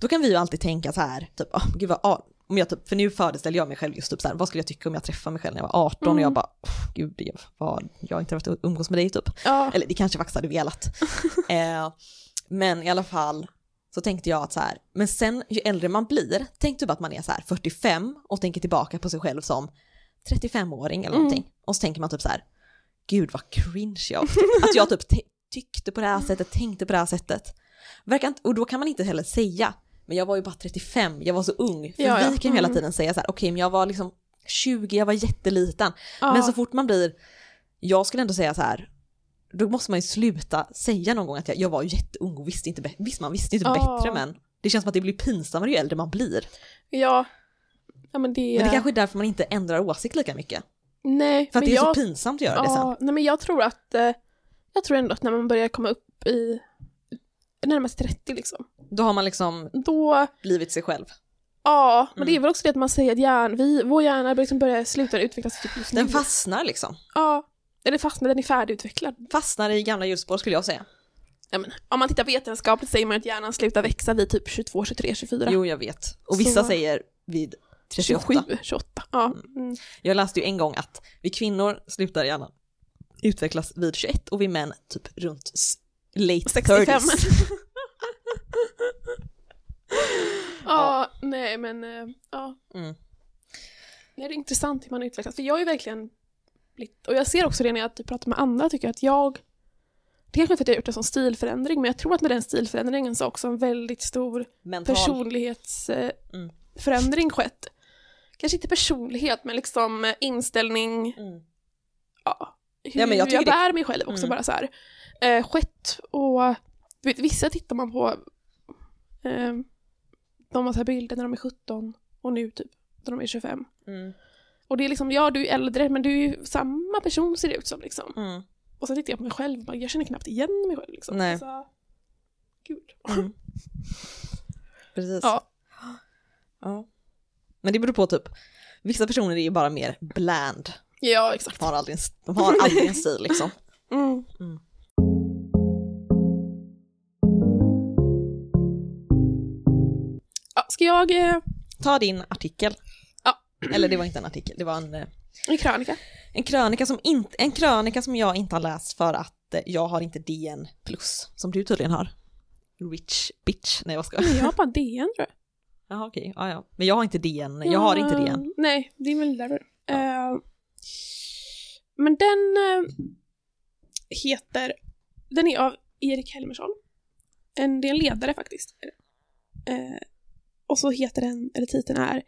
då kan vi ju alltid tänka så här, typ, oh, gud vad, ah, om jag typ, för nu föreställer jag mig själv just typ så här, vad skulle jag tycka om jag träffade mig själv när jag var 18 och jag Mm. bara, oh, gud, jag, vad, jag har inte varit umgås med dig typ. Ja. Eller det kanske jag faktiskt hade velat. eh, men i alla fall så tänkte jag att så här, men sen ju äldre man blir, tänk typ att man är så här 45 och tänker tillbaka på sig själv som 35-åring eller Mm. någonting. Och så tänker man typ så här, gud vad cringe jag Att jag typ te- tyckte på det här sättet, tänkte på det här sättet. Verkar inte, och då kan man inte heller säga, men jag var ju bara 35, jag var så ung. För Ja, ja. vi kan ju hela Mm. tiden säga så här, okej men jag var liksom 20, jag var jätteliten. Ja. Men så fort man blir, jag skulle ändå säga så här, då måste man ju sluta säga någon gång att jag, jag var jätteung och visste inte bättre. Visst, man visste inte Ja. bättre men det känns som att det blir pinsammare ju äldre man blir. Ja. Ja men det... Men det kanske är därför man inte ändrar åsikt lika mycket. Nej, För att men det är jag... så pinsamt att göra det sen. Ja, nej men jag tror att, eh, jag tror ändå att när man börjar komma upp i närmast 30 liksom, Då har man liksom då, blivit sig själv. ja, men Mm. det är väl också det att man säger att hjärn, vi, vår hjärna liksom börjar sluta utvecklas typ just nu. Den fastnar liksom. Ja, eller fast men den är färdigutvecklad. Fastnar i gamla hjulspår skulle jag säga. Ja, men, om man tittar vetenskapligt säger man att hjärnan slutar växa vid typ 22, 23, 24. Jo, jag vet. Och vissa Så- säger vid 38. 27, 28. Ja. Mm. Jag läste ju en gång att vi kvinnor slutar gärna utvecklas vid 21 och vi män typ runt late 65. 30s. Ja, nej men, eh, ja. Mm. Nej, det är intressant hur man utvecklas. För jag är ju verkligen blivit, och jag ser också det när jag typ pratar med andra, tycker jag att jag det kanske för att jag har gjort en sån stilförändring, men jag tror att med den stilförändringen så har också en väldigt stor Mental. personlighetsförändring Mm. förändring skett. Kanske inte personlighet, men liksom eh, inställning, Mm. ja, hur Ja, men jag jag, det- bär mig själv också Mm. bara så här. Eh, skett och, du vet, vissa tittar man på, eh, de har så här bilder när de är 17 och nu typ, när de är 25. Mm. Och det är liksom, ja du är äldre men du är ju samma person ser det ut som liksom. Mm. Och så tittar jag på mig själv bara, jag känner knappt igen mig själv liksom. Nej. Alltså, gud. Mm. Precis. Ja. Ja. Men det beror på typ, vissa personer är ju bara mer bland. Ja, exakt. De har aldrig en, de har aldrig en stil liksom. Mm. Mm. Ja, ska jag, eh, Ta din artikel. Ja. Eller det var inte en artikel, det var en, eh, en krönika? en, krönika som inte, en krönika som jag inte har läst för att eh, jag har inte DN plus, som du tydligen har. Rich bitch, nej vad ska jag? Jag har bara DN tror jag. Jaha okej, ja, ja. Men jag har inte DN, jag har inte DN. Nej, det är väl därför. Eh, men den eh, heter, den är av Erik Helmersson. En, det är en ledare faktiskt. Eh, och så heter den, eller titeln är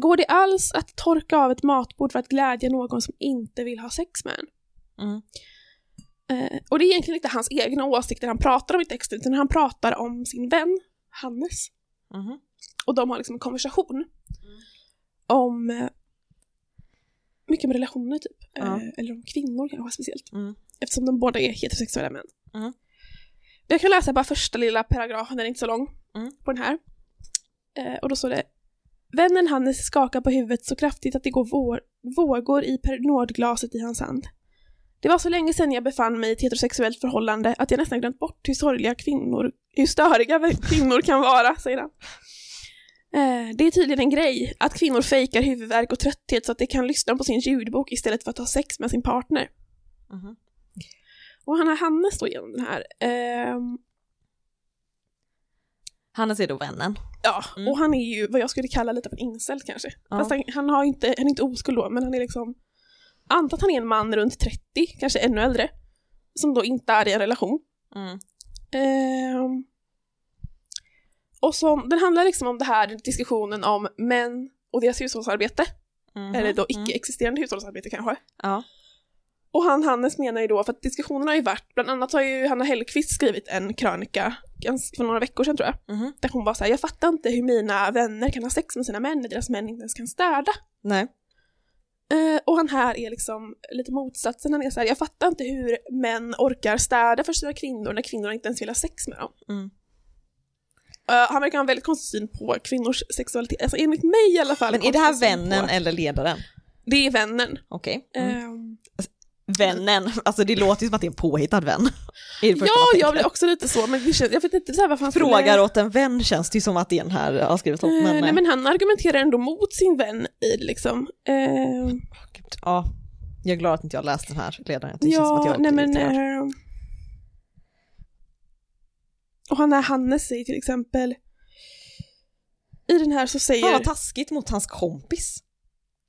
Går det alls att torka av ett matbord för att glädja någon som inte vill ha sex med en? Mm. Eh, och det är egentligen inte hans egna åsikter han pratar om i texten, utan han pratar om sin vän Hannes. Mhm. Och de har liksom en konversation om eh, mycket med relationer typ. Eh, eller om kvinnor kanske speciellt. Mm. Eftersom de båda är heterosexuella män. Mm. Jag kan läsa bara första lilla paragrafen, den är inte så lång, Mm. på den här. Eh, och då står det Vännen Hannes skakar på huvudet så kraftigt att det går vår- vågor i Pernodglaset i hans hand. Det var så länge sedan jag befann mig i ett heterosexuellt förhållande att jag nästan glömt bort hur sorgliga kvinnor, hur störiga kvinnor kan vara, säger han. Eh, Det är tydligen en grej att kvinnor fejkar huvudvärk och trötthet så att de kan lyssna på sin ljudbok istället för att ha sex med sin partner. Mhm. Och han har Hannes då genom den här. Ehm, Hannes är då vännen. ja, Mm. och han är ju vad jag skulle kalla lite av en incel kanske. Ja. Fast han, han, har inte, han är inte oskuld då, men han är liksom Anta att han är en man runt 30, kanske ännu äldre, som då inte är i en relation. Mm. Ehm, och som, den handlar liksom om det här diskussionen om män och deras hushållsarbete, Mhm. eller då Mm. icke-existerande hushållsarbete kanske. Ja. Och han, Hannes menar ju då, för att diskussionen har ju varit, bland annat har ju Hanna Hellquist skrivit en krönika för några veckor sedan tror jag, Mhm. där hon bara säger jag fattar inte hur mina vänner kan ha sex med sina män när deras män inte ens kan städa. Nej. Eh, och han här är liksom lite motsatsen, han är så här, jag fattar inte hur män orkar städa för sina kvinnor när kvinnorna inte ens vill ha sex med dem. Mm. Eh, han verkar ha en väldigt konstig syn på kvinnors sexualitet, alltså enligt mig i alla fall. Men är det här vännen På, eller ledaren? det är vännen. Okej. Mm. Ehm, Vännen, alltså det låter ju som att det är en påhittad vän. Ja, jag blir också lite så, men känns, jag vet inte så här varför han skulle- Frågar åt en vän känns det ju som att det är den här har skrivit om. Eh, Men, nej men han argumenterar ändå mot sin vän i liksom. Eh, ja, jag är glad att inte jag har läst den här ledaren. Det känns som att ja, jag nej men... Eh, och han är Hannes säger till exempel i den här så säger... Fan vad taskigt mot hans kompis.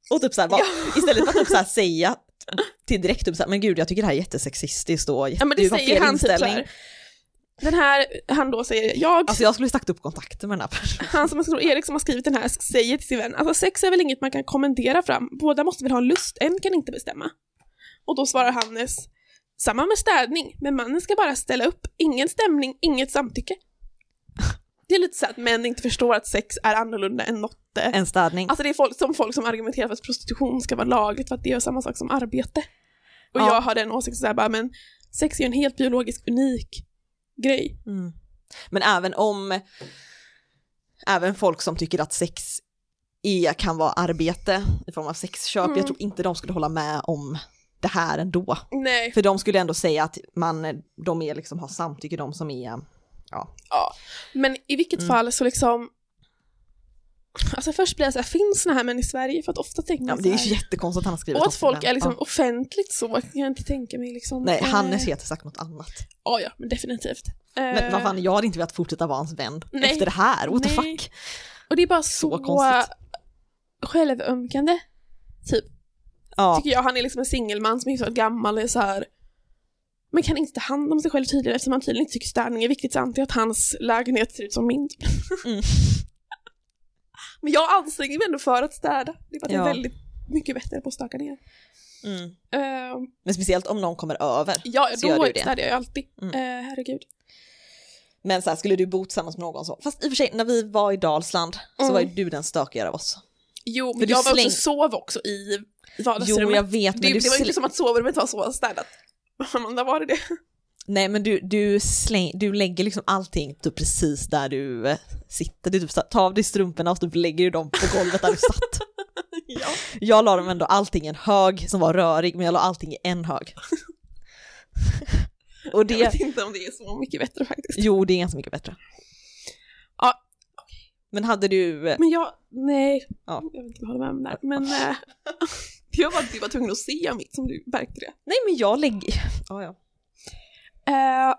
Och typ såhär, bara, istället för att typ såhär säga till direkt typ såhär, men gud jag tycker det här är jättesexistiskt och ja men du det säger han typ så inställning. Den här, han då säger, jag, Alltså jag skulle sagt upp kontakten med den här personen. han som är Erik som har skrivit den här säger till sin vän, alltså sex är väl inget man kan kommendera fram, båda måste väl ha lust, en kan inte bestämma. Och då svarar Hannes, samma med städning, men mannen ska bara ställa upp, ingen stämning, inget samtycke. Det är lite så att män inte förstår att sex är annorlunda än något. En städning. Alltså det är folk, som folk som argumenterar för att prostitution ska vara lagligt för att det gör samma sak som arbete. Och Ja. jag har den åsikten såhär bara, men sex är ju en helt biologisk unik grej. Mm. Men även om, även folk som tycker att sex är, kan vara arbete i form av sexköp, Mm. jag tror inte de skulle hålla med om det här ändå. Nej, För de skulle ändå säga att man, de är liksom, har samtycke, de som är, ja. Men i vilket Mm. fall så liksom Alltså först blir jag såhär, finns såna här män i Sverige? För att ofta tänker ja, man men det är ju jättekonstigt att han har skrivit Och att folk är liksom Ja. offentligt så kan jag inte tänka mig liksom. Nej, eh, Hannes heter sagt något annat. Ja, ja, men definitivt. Men Eh, vad fan, jag hade inte velat fortsätta vara hans vän nej. efter det här, what the Nej. fuck? Och det är bara så, Så konstigt. självömkande, typ. Ja, tycker jag. Han är liksom en singelman som är så gammal och är så här. Men kan inte ta hand om sig själv tydligare eftersom han tydligen inte tycker städning är viktigt så antar jag att hans lägenhet ser ut som min. Mm. Men jag anstränger mig ändå för att städa. Det är bara att jag Ja. är väldigt mycket bättre på att staka ner. mm. Uh, men speciellt om någon kommer över. ja, Så gör då du det. städar jag ju alltid. Mm. Eh, herregud. Men så här, skulle du bo tillsammans med någon så, fast i och för sig när vi var i Dalsland så Mm. var ju du den stökigare av oss. Jo, För men du jag var släng- också, sov också i vardagsrummet. Jo jag vet men det, du det var släng... inte som att sovrummet var så städat. Amanda, var det det? Nej men du, du, släng... du lägger liksom allting typ precis där du eh, sitter. Du typ här, tar av dig strumporna och typ lägger du dem på golvet där du satt. ja. Jag la dem ändå allting i en hög som var rörig men jag la allting i en hög. och Jag det, vet inte om det är så mycket bättre faktiskt. jo det är ganska mycket bättre. Ja. Men hade du, eh, Men jag, nej, Ja. jag vet inte jag håller med om där. Men eh, jag var, var tvungen att se mitt som du märkte det. nej men jag lägger, ja ja. Eh,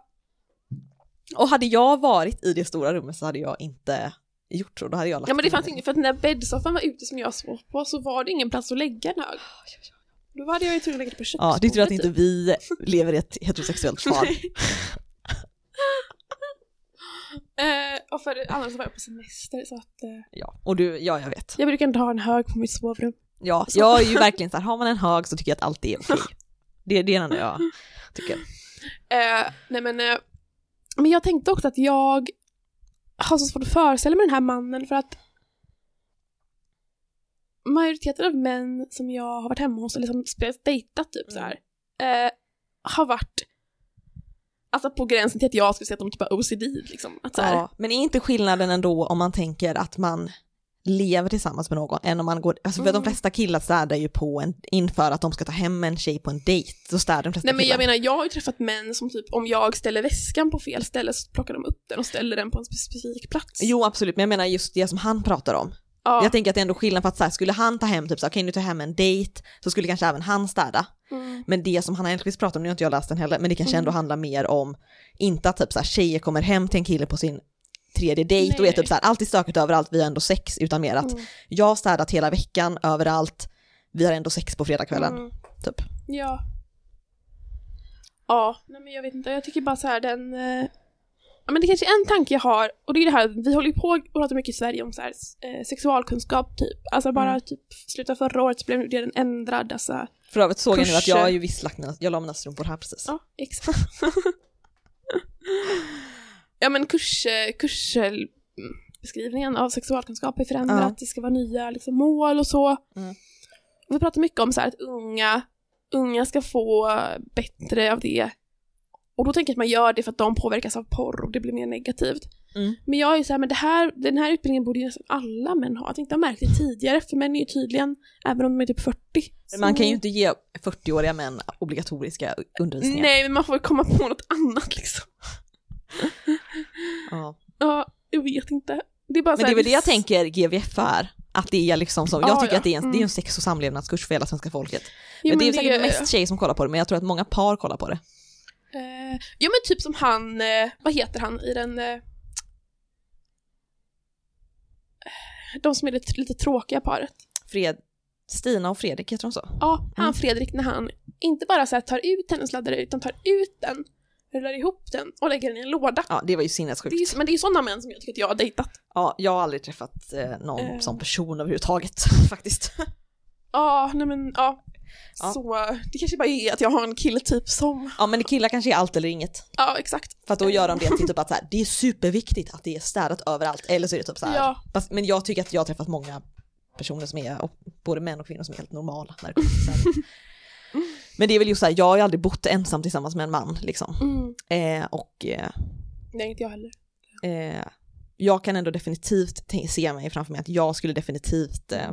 Och hade jag varit i det stora rummet så hade jag inte gjort så, då hade jag lagt Ja men det fanns inget, för att när bäddsoffan var ute som jag sov på så var det ingen plats att lägga en hög. Då hade jag ju tvungen att lägga det på köksbordet. Ja, det är tur att inte typ. vi lever i ett heterosexuellt par. Eh, och för annars var jag på semester så att eh, Ja, och du, ja jag vet. jag brukar inte ha en hög på mitt sovrum. Ja, Så. jag är ju verkligen så här, har man en hög så tycker jag att allt är okej. Det, det är det jag tycker. Eh, nej men, eh, men jag tänkte också att jag har så svårt att föreställa mig den här mannen för att majoriteten av män som jag har varit hemma hos eller som spelat dejtat typ så här eh, har varit alltså på gränsen till att jag skulle säga att de typ har OCD liksom. Att så här, Ja, men är inte skillnaden ändå om man tänker att man lever tillsammans med någon än om man går, alltså för Mm. de flesta killar städar ju på en, inför att de ska ta hem en tjej på en dejt, så städar de flesta Nej men killar. jag menar, jag har ju träffat män som typ, om jag ställer väskan på fel ställe så plockar de upp den och ställer den på en specifik plats. Jo absolut, men jag menar just det som han pratar om. ja. Jag tänker att det är ändå skillnad för att så här, skulle han ta hem typ så okej nu tar hem en dejt, så skulle kanske även han städa. Mm. Men det som Hanna Elfqvist pratar om, nu har inte jag läst den heller, men det kanske ändå Mm. handlar mer om, inte att typ så här, tjejer kommer hem till en kille på sin tredje dejt och är Nej. typ så här, allt är stökigt överallt, vi har ändå sex, utan mer att Mm. jag har städat hela veckan, överallt, vi har ändå sex på fredagskvällen, Mm. typ. Ja. Ja, nej men jag vet inte, jag tycker bara så här den... Eh, ja men det kanske är en tanke jag har, och det är det här, vi håller ju på och pratar mycket i Sverige om så här, eh, sexualkunskap typ. Alltså bara Mm. typ slutet förra året så blev den ändrad, alltså. För övrigt såg jag nu att jag Kurser. har ju visst lagt mina, jag la mina strumpor här precis. Ja, exakt. ja men kurs, eh, kursbeskrivningen av sexualkunskap är förändrad, Ja. det ska vara nya liksom, mål och så. Mm. Vi pratar mycket om så här, att unga, unga ska få bättre av det. Och då tänker jag att man gör det för att de påverkas av porr och det blir mer negativt. Mm. Men jag är så här, men det här, den här utbildningen borde ju nästan alla män ha. Jag tänkte jag märkt det tidigare, för män är ju tydligen, även om de är typ 40. Men man kan ju inte ge 40-åriga män obligatoriska undervisningar. Nej, men man får komma på något annat liksom. Ja. Ja, jag vet inte. Det är bara Men det är väl det jag tänker GVF är. Att det är liksom som, jag Ja, tycker ja. att det är, en, det är Mm. en sex och samlevnadskurs för hela svenska folket. Jo, men det är men säkert mest tjejer som kollar på det, men jag tror att många par kollar på det. Eh, ja men typ som han, eh, vad heter han i den... Eh, de som är lite, lite tråkiga paret. Fred, Stina och Fredrik heter de så? Ja, han Mm. Fredrik när han inte bara så tar ut hennes laddare utan tar ut den, rullar ihop den och lägger den i en låda. Ja, det var ju Det är, sinnessjukt. men det är sådana män som jag tycker att jag har dejtat. Ja, jag har aldrig träffat eh, någon Eh. sån person överhuvudtaget faktiskt. Ja, nej men ja. Ja. Så det kanske bara är att jag har en killtyp som, Ja, men killar kanske är allt eller inget. ja exakt. För att då gör de det till typ att så här, det är superviktigt att det är städat överallt. Eller så är det typ så här. Ja. Fast, men jag tycker att jag har träffat många personer som är, både män och kvinnor som är helt normala när det kommer till. Men det är väl just så här, jag har ju aldrig bott ensam tillsammans med en man liksom. Mm. Eh, och eh, Nej, inte jag heller. eh, jag kan ändå definitivt se mig framför mig att jag skulle definitivt eh,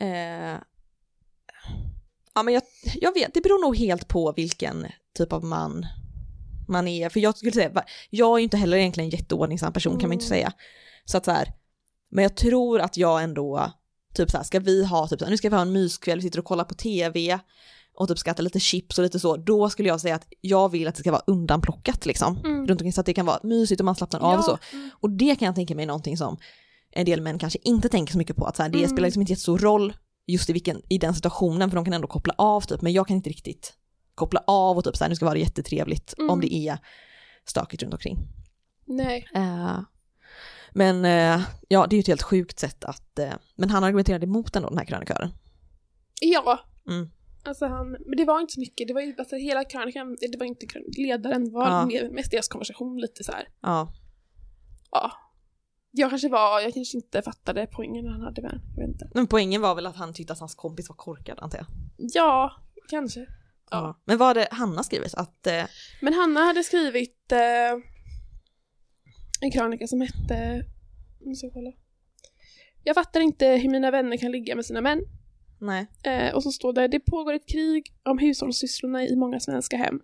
eh, Ja men jag, jag vet, det beror nog helt på vilken typ av man man är. För jag skulle säga, jag är ju inte heller egentligen en jätteordningsam person kan man inte Mm. säga. Så att så här, men jag tror att jag ändå, typ så här, ska vi ha, typ så här, nu ska vi ha en myskväll, vi sitter och kollar på tv och typ ska äta lite chips och lite så, då skulle jag säga att jag vill att det ska vara undanplockat liksom. Mm. Runt omkring så att det kan vara mysigt och man slappnar av och så. Och det kan jag tänka mig någonting som en del män kanske inte tänker så mycket på, att så här, det Mm. spelar liksom inte jättestor roll just i, vilken, i den situationen, för de kan ändå koppla av typ, men jag kan inte riktigt koppla av och typ så här, nu ska vara jättetrevligt Mm. om det är stökigt runt omkring. Nej. Eh, men eh, ja, det är ju ett helt sjukt sätt att, eh, men han argumenterade emot ändå den här krönikören. Ja. Mm. Alltså han, men det var inte så mycket, det var ju alltså hela krönikan, det var inte krönikan, ledaren var Ja. mer, mest deras konversation lite så här. Ja, Ja. Jag kanske var, jag kanske inte fattade poängen han hade med jag vet inte. men poängen var väl att han tyckte att hans kompis var korkad antar jag. Ja, kanske. Ja. Men vad hade Hanna skrivit? Att, eh, Men Hanna hade skrivit eh, en krönika som hette, nu ska jag kolla. Jag fattar inte hur mina vänner kan ligga med sina män. nej, Eh, och så står det, det pågår ett krig om hushållssysslorna i många svenska hem.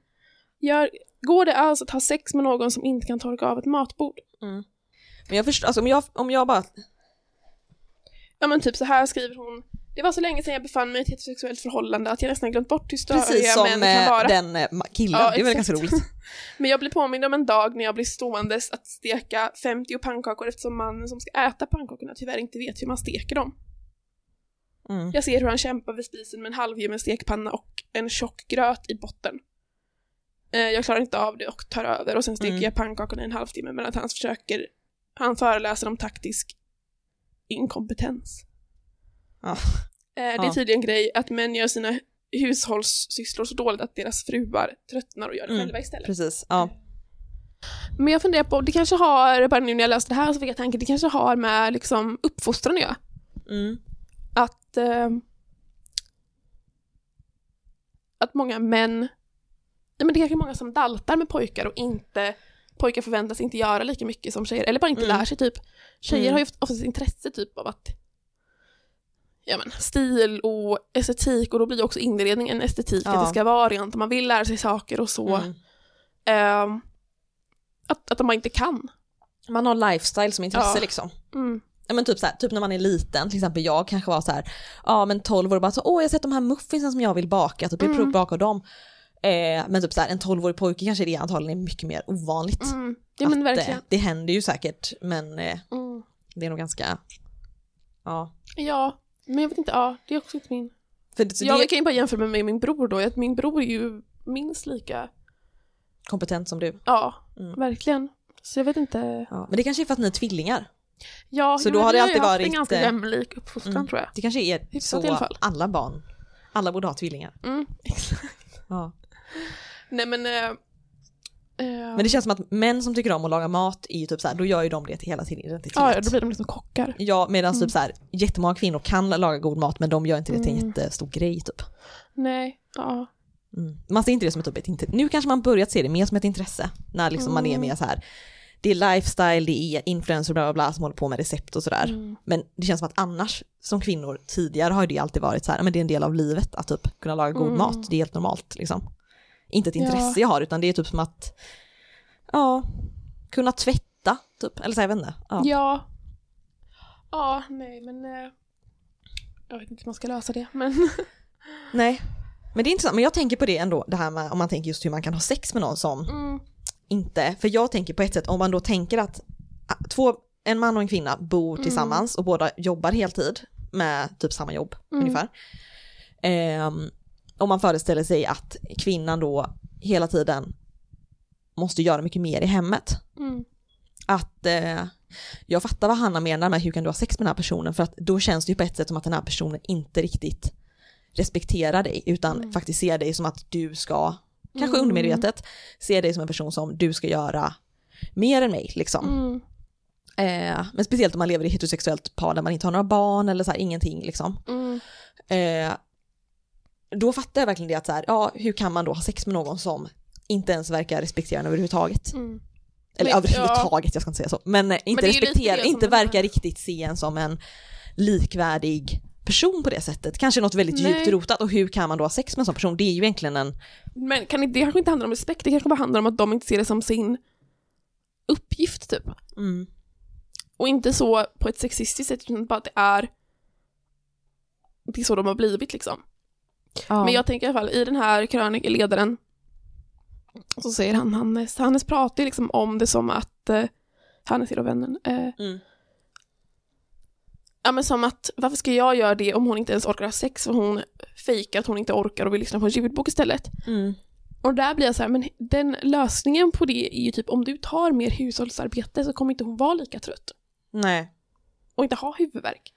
Gör, går det alls att ha sex med någon som inte kan torka av ett matbord? men jag förstår, alltså om jag, om jag bara, Ja men typ så här skriver hon. Det var så länge sedan jag befann mig i ett heterosexuellt förhållande att jag nästan glömt bort hur störiga Precis som män kan eh, vara. den eh, killen, Ja, det exakt. ganska roligt. Men jag blir påmind om en dag när jag blir ståendes att steka 50 pannkakor eftersom mannen som ska äta pannkakorna tyvärr inte vet hur man steker dem. Mm. Jag ser hur han kämpar vid spisen med en halvljummen stekpanna och en tjock gröt i botten. Eh, Jag klarar inte av det och tar över och sen steker Mm. jag pannkakorna i en halvtimme medan han försöker, han föreläser om taktisk inkompetens. Eh, Det är tydligen en grej att män gör sina hushållssysslor så dåligt att deras fruar tröttnar och gör det Mm. själva istället. Precis, ja. Men jag funderar på, det kanske har, bara nu när jag läste det här så fick jag tanken, det kanske har med liksom uppfostran att göra. Mm. Att, eh, att många män, nej men det är kanske är många som daltar med pojkar och inte, pojkar förväntas inte göra lika mycket som tjejer, eller bara inte Mm. lär sig typ. Tjejer Mm. har ju oftast intresse typ av att Ja men stil och estetik och då blir också inredning en estetik, Ja. att det ska vara rent och man vill lära sig saker och så. Mm. Ehm, att, att bara inte kan. Man har lifestyle som intresse Ja. liksom. Mm. Ja men typ så här, typ när man är liten, till exempel jag kanske var så här, ja men 12 år och bara så, åh jag har sett de här muffinsen som jag vill baka, typ jag Mm. provar baka dem. Eh, men typ så här, en 12-årig pojke kanske det antagligen är mycket mer ovanligt. Mm. Ja men Att, verkligen. eh, det händer ju säkert, men eh, Mm. det är nog ganska, ja. Ja, men jag vet inte, ja, det är också inte min... För det, jag det kan ju bara jämföra med min bror då, att min bror är ju minst lika, kompetent som du. ja, Mm. verkligen. Så jag vet inte. Ja. Men det kanske är för att ni är tvillingar. Ja, Så jo, då har det alltid varit, en ganska eh, jämlik uppfostran mm. tror jag. Det kanske är Hyfsat så alla barn, alla borde ha tvillingar. Mm. Ja. Nej men... Äh, Men det känns som att män som tycker om att laga mat är ju typ så här, då gör ju de det till hela sin identitet. ja, då blir de liksom kockar. Ja, medan Mm. typ så här, jättemånga kvinnor kan laga god mat men de gör inte det till en Mm. jättestor grej typ. Nej, ja. Mm. Man ser inte det som ett, typ. Nu kanske man börjat se det mer som ett intresse. När liksom man är Mm. mer så här, det är lifestyle, det är influencer bla bla bla som håller på med recept och sådär. Mm. Men det känns som att annars som kvinnor tidigare har det alltid varit så här, men det är en del av livet att typ kunna laga god Mm. mat, det är helt normalt liksom. Inte ett Ja. intresse jag har utan det är typ som att, ja, kunna tvätta typ, eller så jag vet inte. Ja. Ja. Ja, nej men... eh, jag vet inte hur man ska lösa det, men... Nej, men det är intressant, men jag tänker på det ändå, det här med om man tänker just hur man kan ha sex med någon som Mm. inte, för jag tänker på ett sätt om man då tänker att ah, två, en man och en kvinna bor Mm. tillsammans och båda jobbar heltid med typ samma jobb Mm. ungefär. Ehm, om man föreställer sig att kvinnan då hela tiden måste göra mycket mer i hemmet. Mm. Att eh, jag fattar vad Hanna menar med hur kan du ha sex med den här personen för att då känns det ju på ett sätt som att den här personen inte riktigt respekterar dig utan Mm. faktiskt ser dig som att du ska, kanske Mm. undermedvetet, se dig som en person som du ska göra mer än mig liksom. Mm. Eh, men speciellt om man lever i ett heterosexuellt par där man inte har några barn eller så här, ingenting liksom. Mm. Eh, då fattar jag verkligen det att så här, ja hur kan man då ha sex med någon som inte ens verkar respektera en överhuvudtaget. Mm. Eller Men- överhuvudtaget, jag ska inte säga så. Men eh, inte det lite respektera, det inte verkar riktigt se en som en likvärdig person på det sättet. Kanske något väldigt Nej. djupt rotat och hur kan man då ha sex med en sån person? Det är ju egentligen en, Men kan inte, det kanske inte handlar om respekt, det kanske bara handlar om att de inte ser det som sin uppgift typ. mm, Och inte så på ett sexistiskt sätt, utan bara att det är det är så de har blivit liksom. Men jag tänker i alla fall, i den här krönikeledaren så säger han, Hannes, Hannes pratar ju liksom om det som att, eh, Hannes är då vännen, eh, Mm. ja men som att, varför ska jag göra det om hon inte ens orkar ha sex för hon fejkar att hon inte orkar och vill lyssna på en ljudbok istället. Mm. Och där blir jag så här, men den lösningen på det är ju typ om du tar mer hushållsarbete så kommer inte hon vara lika trött Nej. och inte ha huvudvärk.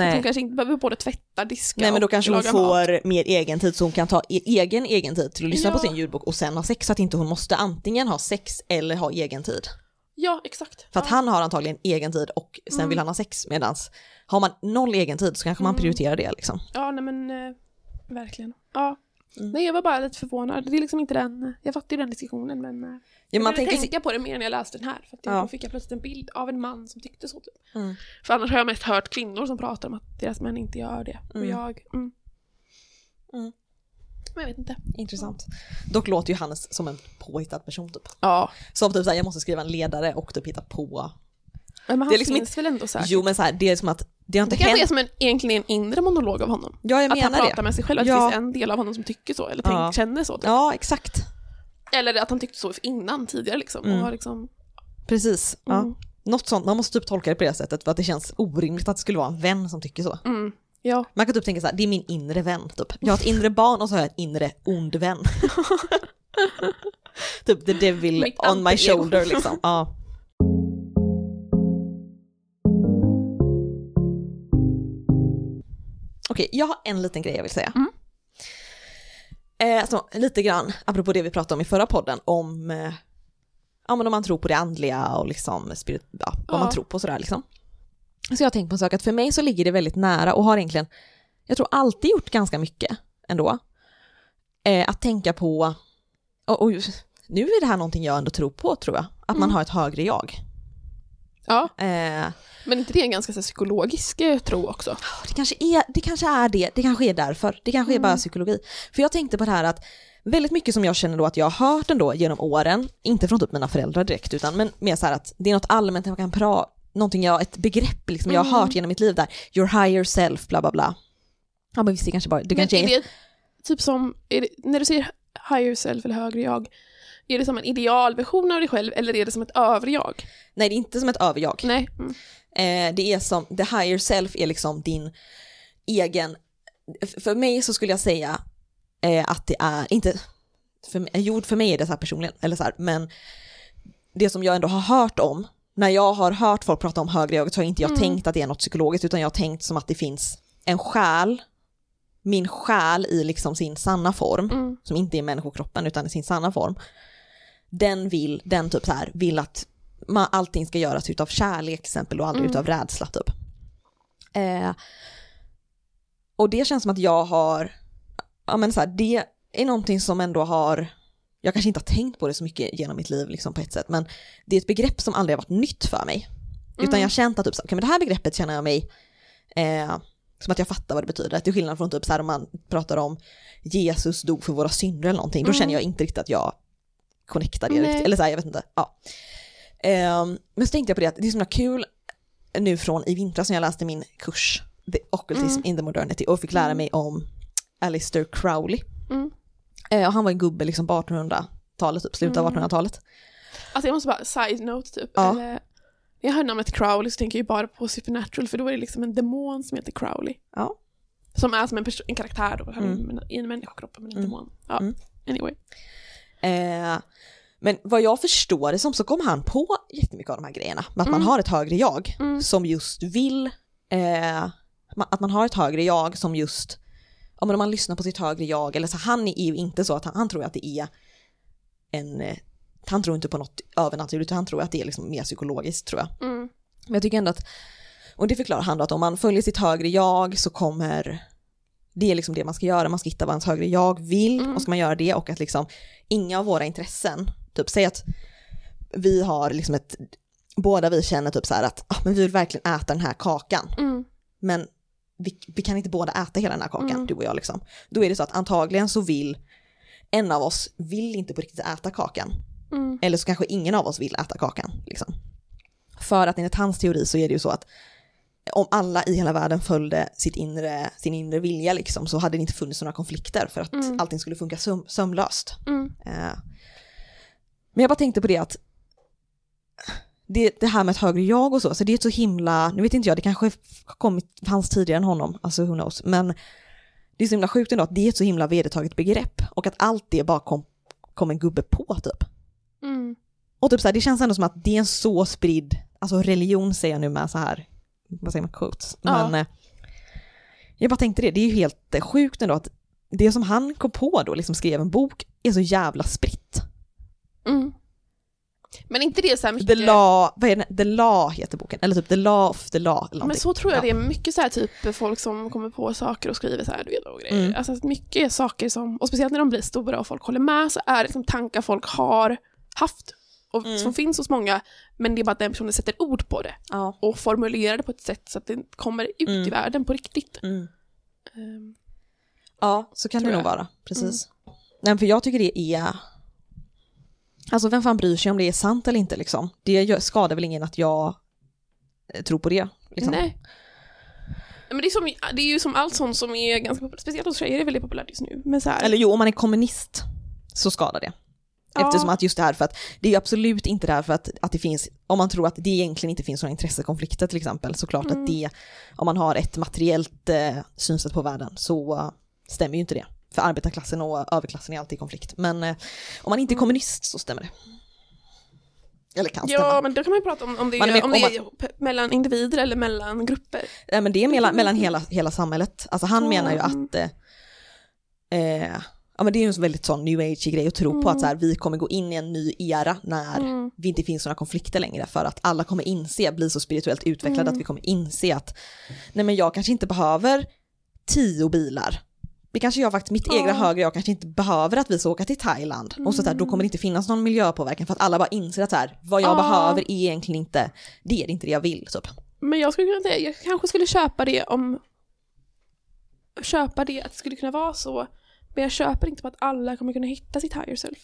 Hon Nej. kanske inte behöver både tvätta, diska Nej men då kanske hon laga mat. får mer egen tid så hon kan ta e- egen egen tid till att lyssna Ja. på sin ljudbok och sen ha sex så att inte hon måste antingen ha sex eller ha egen tid. Ja, exakt. För att ja. han har antagligen egen tid och sen Mm. vill han ha sex medans har man noll egen tid så kanske man Mm. prioriterar det liksom. Ja, nej men eh, verkligen. Ja. Mm. Nej, jag var bara lite förvånad. Det är liksom inte den, jag fattar ju den diskussionen men eh, Ja, jag man började tänker tänka på det mer när jag läste den här för att Ja. då fick jag plötsligt en bild av en man som tyckte så typ. Mm. För annars har jag mest hört kvinnor som pratar om att deras män inte gör det. Och Mm. jag, mm. Mm. Men jag vet inte. intressant. Dock låter ju Hannes som en påhittad person typ. Ja. Som typ såhär, jag måste skriva en ledare och typ hitta på. Men han Det är liksom finns väl ändå säkert? Jo men så här, det är som att det har inte Det kanske är hänt. som en, egentligen en inre monolog av honom. Ja, jag Att han pratar det. med sig själv, att Ja. det finns en del av honom som tycker så, eller tänk, Ja. känner så. Typ. Ja, exakt. Eller att han tyckte så innan, tidigare liksom. Mm. Och har liksom Precis. Ja. Mm. Något sånt, man måste typ tolka det på det sättet för att det känns orimligt att det skulle vara en vän som tycker så. mm, ja. Man kan typ tänka så här, det är min inre vän typ. Jag har ett inre barn och så har jag en inre ond vän. typ the devil Mitt on my shoulder liksom. Ja. Okej, jag har en liten grej jag vill säga. Mm. Eh, så, lite grann, apropå det vi pratade om i förra podden, om, eh, ja, men om man tror på det andliga och liksom spirit, ja, vad Ja. man tror på sådär liksom. Så jag har tänkt på en sak, att för mig så ligger det väldigt nära och har egentligen, jag tror alltid gjort ganska mycket ändå. Eh, att tänka på, och, och nu är det här någonting jag ändå tror på tror jag, att man Mm. har ett högre jag. Ja. Eh, Men inte det en ganska så här, psykologisk eh, tro också? det, kanske är, det kanske är det, det kanske är därför, det kanske är bara Mm. psykologi. För jag tänkte på det här att väldigt mycket som jag känner då att jag har hört ändå genom åren, inte från typ mina föräldrar direkt utan men mer så här att det är något allmänt jag kan prata, någonting jag, ett begrepp liksom jag har Mm. hört genom mitt liv där, your higher self, bla bla bla. Ja men visst det kanske bara, det Men kanske är är, det typ som, är det, när du säger higher self eller högre jag, är det som en idealversion av dig själv eller är det som ett överjag? nej det är inte som ett överjag. Nej. Mm. Eh, det är som, the higher self är liksom din egen, för mig så skulle jag säga eh, att det är, inte, för, mig- jo för mig är det så här personligen, eller så här, men det som jag ändå har hört om, när jag har hört folk prata om högre jaget så har inte jag Mm. tänkt att det är något psykologiskt utan jag har tänkt som att det finns en själ, min själ i liksom sin sanna form, Mm. som inte är människokroppen utan i sin sanna form, den vill, den typ så här, vill att man, allting ska göras utav kärlek till exempel och aldrig Mm. utav rädsla typ. Eh, och det känns som att jag har, ja men så här, det är någonting som ändå har, jag kanske inte har tänkt på det så mycket genom mitt liv liksom på ett sätt, men det är ett begrepp som aldrig har varit nytt för mig. Utan Mm. jag har känt att typ, okay, men det här begreppet känner jag mig, eh, som att jag fattar vad det betyder. Till skillnad från typ så här om man pratar om Jesus dog för våra synder eller någonting, då Mm. känner jag inte riktigt att jag connectar det Nej. riktigt. Eller så här, jag vet inte. Ja. Ehm, men så tänkte jag på det att det är så himla kul nu från i vintras när jag läste min kurs The Occultism Mm. in the Modernity och fick lära Mm. mig om Alistair Crowley. Mm. Eh, och han var en gubbe liksom på 1800-talet, typ, slutet av Mm. 1800-talet. Alltså jag måste bara, side note typ. Ja. Eller, när jag hör namnet Crowley så tänker jag ju bara på Supernatural för då är det liksom en demon som heter Crowley. Ja. Som är som en, en karaktär då, Mm. i en människokropp men en Mm. demon. Ja, Mm. anyway. Eh, men vad jag förstår det som så kom han på jättemycket av de här grejerna. Med att man Mm. har ett högre jag Mm. som just vill, eh, att man har ett högre jag som just, ja men om man lyssnar på sitt högre jag, eller så han är ju inte så att han, han tror att det är en, eh, han tror inte på något övernaturligt, han tror att det är liksom mer psykologiskt tror jag. Mm. Men jag tycker ändå att, och det förklarar han då att om man följer sitt högre jag så kommer, det är liksom det man ska göra, man ska hitta vad ens högre jag vill Mm. och ska man göra det och att liksom inga av våra intressen, typ säg att vi har liksom ett, båda vi känner typ så här att ah, men vi vill verkligen äta den här kakan, Mm. men vi, vi kan inte båda äta hela den här kakan, Mm. du och jag liksom. Då är det så att antagligen så vill en av oss vill inte på riktigt äta kakan. Mm. Eller så kanske ingen av oss vill äta kakan. Liksom. För att enligt hans teori så är det ju så att om alla i hela världen följde sitt inre, sin inre vilja liksom, så hade det inte funnits några konflikter för att Mm. allting skulle funka söm, sömlöst. Mm. Eh, Men jag bara tänkte på det att det, det här med ett högre jag och så, så det är ett så himla, nu vet inte jag, det kanske kommit, fanns tidigare än honom, alltså who knows, men det är så himla sjukt ändå att det är ett så himla vedertaget begrepp och att allt det bara kom, kom en gubbe på typ. Mm. Och typ så här, det känns ändå som att det är en så spridd, alltså religion säger jag nu med så här, vad säger man, quotes. Ja. Men eh, jag bara tänkte det, det är ju helt eh, sjukt ändå att det som han kom på då, liksom skrev en bok, är så jävla spritt. Mm. Men inte det så här mycket... The Law, vad är det, The Law heter boken, eller typ The Law of the Law. Eller Men så tror jag Ja. det är mycket så här typ folk som kommer på saker och skriver så här, du vet, och grejer. Mm. Alltså mycket saker som, och speciellt när de blir stora och folk håller med, så är det liksom tankar folk har haft och Mm. som finns hos många, men det är bara att den personen sätter ord på det Ja. och formulerar det på ett sätt så att det kommer ut Mm. i världen på riktigt. Mm. Ehm, Ja, så kan det nog vara. Precis. Nej, men för jag tycker det är... Alltså vem fan bryr sig om det är sant eller inte liksom? Det skadar väl ingen att jag eh, tror på det. Liksom. Nej. Men det är, som, det är ju som allt sånt som är ganska populärt, speciellt hos tjejer är det väldigt populärt just nu. Men så här, Eller jo, om man är kommunist så skadar det. Ja. Eftersom att just det här för att det är absolut inte därför att, att det finns, om man tror att det egentligen inte finns några intressekonflikter till exempel, såklart Mm. att det, om man har ett materiellt eh, synsätt på världen så stämmer ju inte det. För arbetarklassen och överklassen är alltid i konflikt. Men eh, om man inte är kommunist så stämmer det. Eller kan stämma. Ja, men då kan man ju prata om, om det, Man är med- om det om pe- mellan individer eller mellan grupper. Nej, men det är mellan, mellan hela, hela samhället. Alltså han Ja, menar ju mm. att eh, eh, ja, men det är ju en väldigt sån new age grej att tro på att så här, vi kommer gå in i en ny era när Mm. vi inte finns några konflikter längre för att alla kommer inse, bli så spirituellt utvecklade Mm. att vi kommer inse att nej men jag kanske inte behöver tio bilar. Det kanske jag faktiskt, mitt Ja. egna högre jag kanske inte behöver att vi ska åka till Thailand. Och så där, då kommer det inte finnas någon miljöpåverkan för att alla bara inser att så här, vad jag Ja. behöver är egentligen inte, det är inte det jag vill typ. Men jag skulle kunna säga, jag kanske skulle köpa det om köpa det att det skulle kunna vara så. Men jag köper inte på att alla kommer kunna hitta sitt higher self.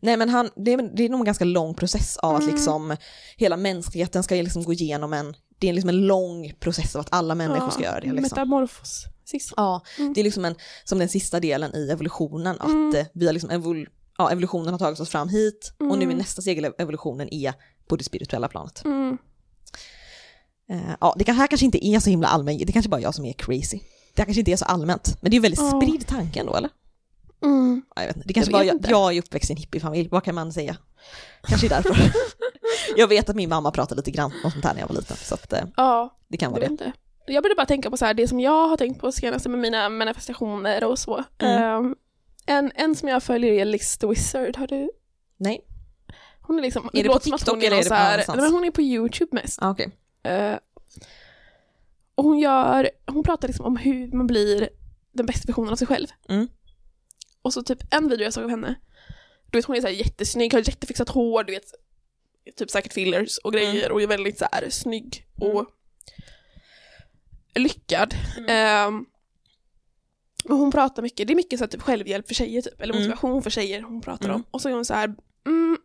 Nej men han, det, är, det är nog en ganska lång process av att Mm. liksom hela mänskligheten ska liksom gå igenom en, det är liksom en lång process av att alla människor ska göra det. Liksom. Metamorfos. Sist. Ja, Mm. det är liksom en, som den sista delen i evolutionen, att Mm. eh, vi har liksom evol, ja, evolutionen har tagit oss fram hit och nu är Mm. nästa steg i evolutionen är på det spirituella planet. Eh, ja, det här kanske inte är så himla allmänt, det kanske bara är jag som är crazy. Det här kanske inte är så allmänt, men det är en väldigt Ja. spridd tanke ändå eller? Mm. Ja, jag vet inte. Det kanske Jag jag, inte. jag är uppväxt i en hippiefamilj, vad kan man säga? Kanske är därför. jag vet att min mamma pratade lite grann om sånt här när jag var liten, så att, eh, Ja, det kan vara det. inte. Jag började bara tänka på så här, det som jag har tänkt på senaste med mina manifestationer och så. Mm. Ehm, en, en som jag följer är Liz the Wizard, har du? Nej, Hon är liksom, Är det på TikTok hon är eller är det på här, nej, men hon är på YouTube mest. ah, okej. Eh, och hon gör, hon pratar liksom om hur man blir den bästa versionen av sig själv. Mm. Och så typ en video jag såg av henne, du vet hon är så här jättesnygg, har jättefixat hår, du vet, typ säkert fillers och grejer och är väldigt så här snygg och lyckad. Ehm, och hon pratar mycket, det är mycket så här, typ självhjälp för tjejer typ, eller Mm. motivation för tjejer hon pratar Mm. om. Och så är hon så här, mm,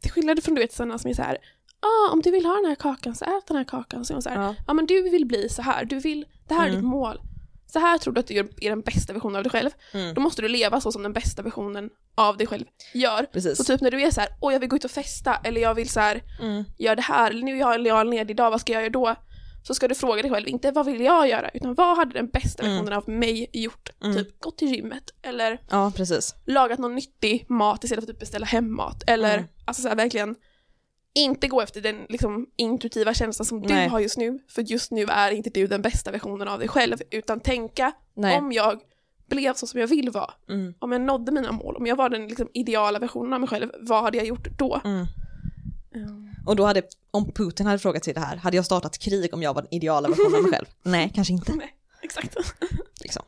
till skillnad från du vet sådana som är så här, ah, om du vill ha den här kakan så ät den här kakan. Så är hon så här, Ja. ja men du vill bli så här, du vill, det här är Mm. ditt mål. Så här tror du att du är den bästa versionen av dig själv. Mm. Då måste du leva så som den bästa versionen av dig själv gör. Precis. Så typ när du är så här, åh jag vill gå ut och festa, eller jag vill så här, Mm. göra det här, eller nu har jag en ledig dag, vad ska jag göra då? Så ska du fråga dig själv, inte vad vill jag göra, utan vad hade den bästa Mm. versionen av mig gjort? Mm. Typ gått till gymmet, eller Ja, lagat någon nyttig mat istället för att typ beställa hem mat. Eller Mm. alltså så här, verkligen inte gå efter den liksom, intuitiva känslan som du Nej. har just nu. För just nu är inte du den bästa versionen av dig själv. Utan tänka Nej. om jag blev så som jag vill vara. Mm. Om jag nådde mina mål. Om jag var den liksom, ideala versionen av mig själv. Vad hade jag gjort då? Mm. Och då hade, om Putin hade frågat sig det här, hade jag startat krig om jag var den ideala versionen av mig själv? Nej, kanske inte. Nej, exakt. Liksom.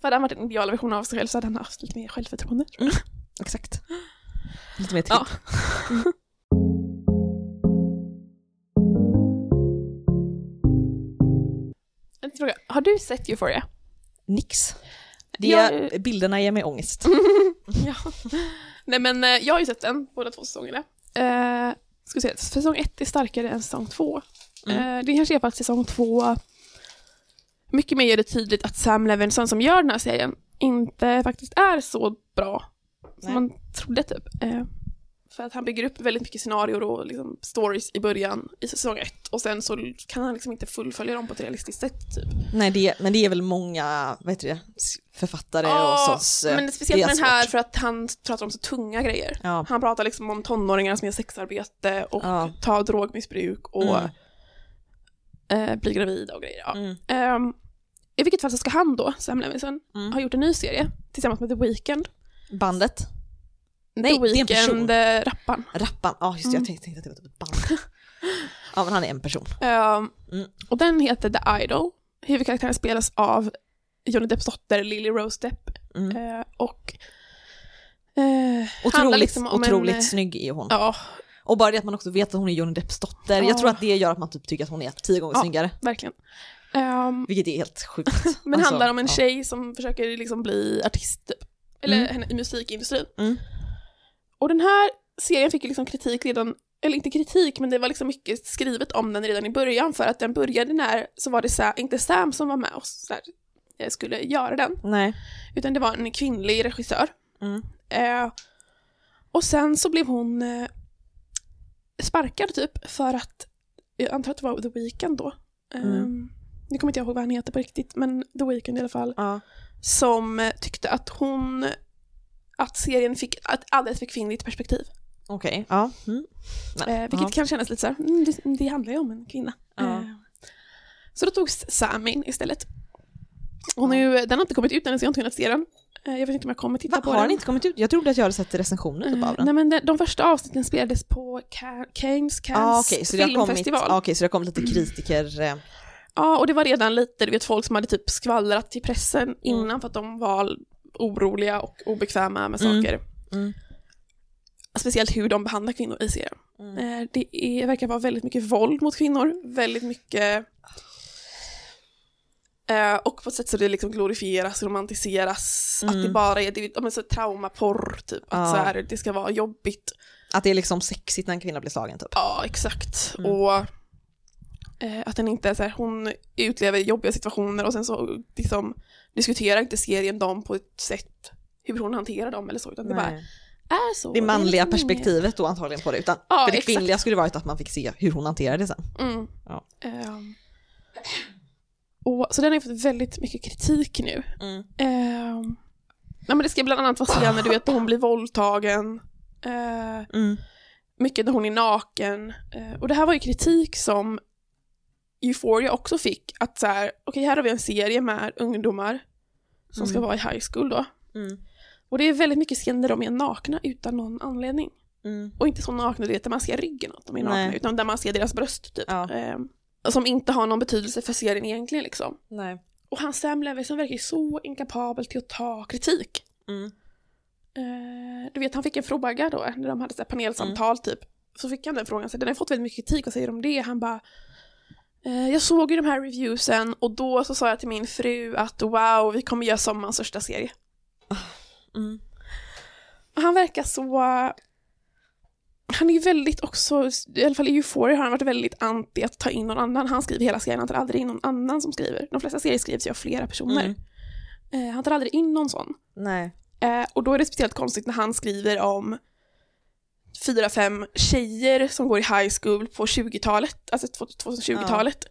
För hade han varit den ideala versionen av sig själv så hade han haft lite mer självförtroende. jag. Exakt. Lite mer trygg. Ja. En fråga. Har du sett Euphoria? Nix. Det, Jag- Bilderna ger mig ångest. Ja. Nej men eh, jag har ju sett den, båda två säsongerna. Eh, ska se, säsong ett är starkare än säsong två. Mm. Eh, det kanske är för att säsong två mycket mer gör det tydligt att Sam Levinson som gör den här serien inte faktiskt är så bra som Nej. man trodde typ. Eh, för att han bygger upp väldigt mycket scenarier och liksom stories i början i säsong ett och sen så kan han liksom inte fullfölja dem på ett realistiskt sätt typ. Nej, det, men det är väl många, vad heter det, författare och sånt. men speciellt med den här svårt. för att han pratar om så tunga grejer. Ja. Han pratar liksom om tonåringar som gör sexarbete och Ja. tar drogmissbruk och Mm. eh, blir gravida och grejer. Ja. Mm. Ehm, I vilket fall så ska han då, Sam Levinson, Mm. ha gjort en ny serie tillsammans med The Weeknd. Bandet, Nej, det är en person. Rapparen. rappan, ja just det, Mm. jag tänkte, tänkte att det var ett band. ja men han är en person. Ehm, Mm. Och den heter The Idol. Huvudkaraktären spelas av Johnny Depps dotter Lily Rose Depp. Mm. Eh, och handlar Otroligt, liksom om otroligt en, snygg är hon. Ja, Och bara det att man också vet att hon är Johnny Depps dotter, Ja. jag tror att det gör att man typ tycker att hon är tio gånger Ja. snyggare. verkligen. Ehm, Vilket är helt sjukt. Men Alltså, handlar om en ja. tjej som försöker liksom bli artist, typ. Eller Mm. henne i musikindustrin. Mm. Och den här serien fick ju liksom kritik redan eller inte kritik, men det var liksom mycket skrivet om den redan i början för att den började när, så var det Sam, inte Sam som var med och så här, eh, skulle göra den, Nej. utan det var en kvinnlig regissör. Mm. Eh, och sen så blev hon eh, sparkad typ för att, jag antar att det var The Weeknd då. Eh, Mm. Nu kommer inte jag ihåg vad han heter på riktigt, men The Weeknd i alla fall. Ja. Som eh, tyckte att hon, att serien fick ett alldeles för kvinnligt perspektiv. Okej. Ja. Mm. Eh, vilket Ja. kan kännas lite så här, mm, det, det handlar ju om en kvinna. Ja. Eh, så då togs Sam in istället. Och nu, den har inte kommit ut än så jag har inte kunnat se den. Eh, jag vet inte om jag kommer titta Va, på har den. den inte kommit ut? Jag trodde att jag hade sett recensioner typ Eh, av den. Nej men de, de första avsnitten spelades på Ca- Cannes, Ja, Cannes så har kommit, filmfestival. okej, så det har kommit lite kritiker... Eh, Ja, och det var redan lite, du vet folk som hade typ skvallrat till pressen innan för att de var oroliga och obekväma med Mm. saker. Mm. Speciellt hur de behandlar kvinnor i serien. Mm. Eh, Det är, verkar vara väldigt mycket våld mot kvinnor, väldigt mycket eh, och på ett sätt så det liksom glorifieras, romantiseras, att Mm. det bara är, det, men så traumaporr typ, att Ja. så här, det ska vara jobbigt. Att det är liksom sexigt när en kvinna blir slagen typ. Ja, exakt. Mm. Och att den inte så här, hon utlever jobbiga situationer och sen så liksom diskuterar inte serien dem på ett sätt hur hon hanterar dem eller så, utan det bara är så. Det manliga liksom perspektivet då antagligen på det. Utan, Ja, för det exakt. kvinnliga skulle varit att man fick se hur hon hanterade det sen. Mm. Ja. Ehm. och, så den har ju fått väldigt mycket kritik nu. Ehm, nej, men det ska bland annat vara scener, du vet, hon blir våldtagen. Eh, Mm. mycket när hon är naken. Eh, och det här var ju kritik som Euphoria också fick. Att så här, okej här har vi en serie med ungdomar som ska Mm. vara i high school då. Mm. Och det är väldigt mycket scener där de är nakna utan någon anledning. Mm. Och inte så nakna, vet, där man ser ryggen att de är nakna, Nej. utan där man ser deras bröst typ. Ja. Eh, som inte har någon betydelse för serien egentligen liksom. Nej. Och han Sam Levinson verkar ju så inkapabel till att ta kritik. Mm. Eh, du vet, han fick en fråga då, när de hade så panelsamtal typ. Så fick han den frågan, så den har fått väldigt mycket kritik, vad säger om det? Han bara, jag såg ju de här reviewsen och då så sa jag till min fru att wow, vi kommer göra sommarens största serie. Mm. Och han verkar så, han är ju väldigt också, i alla fall i Euphoria har han varit väldigt anti att ta in någon annan. Han skriver hela serien, han tar aldrig in någon annan som skriver. De flesta serier skrivs ju av flera personer. Mm. Eh, han tar aldrig in någon sån. Nej. Eh, och då är det speciellt konstigt när han skriver om fyra, fem tjejer som går i high school på 20-talet, alltså 2020-talet.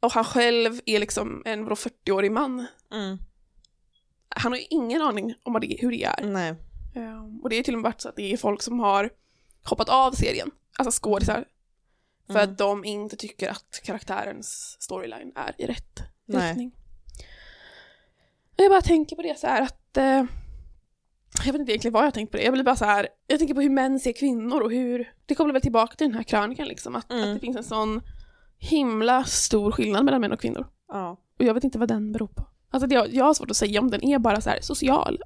Och han själv är liksom en vadå, 40-årig man. Mm. Han har ju ingen aning om vad det, hur det är. Nej. Eh, och det är till och med varit så att det är folk som har hoppat av serien, alltså skådisar, för Mm. att de inte tycker att karaktärens storyline är i rätt Nej. riktning. Och Jag bara tänker på det så här att eh, jag vet inte egentligen vad jag tänkt på det. Jag blir bara så här, jag tänker på hur män ser kvinnor och hur, det kommer väl tillbaka till den här krönikan liksom, att, Mm. att det finns en sån himla stor skillnad mellan män och kvinnor. Ja. Och jag vet inte vad den beror på. Alltså det, jag har svårt att säga om den är bara så här social.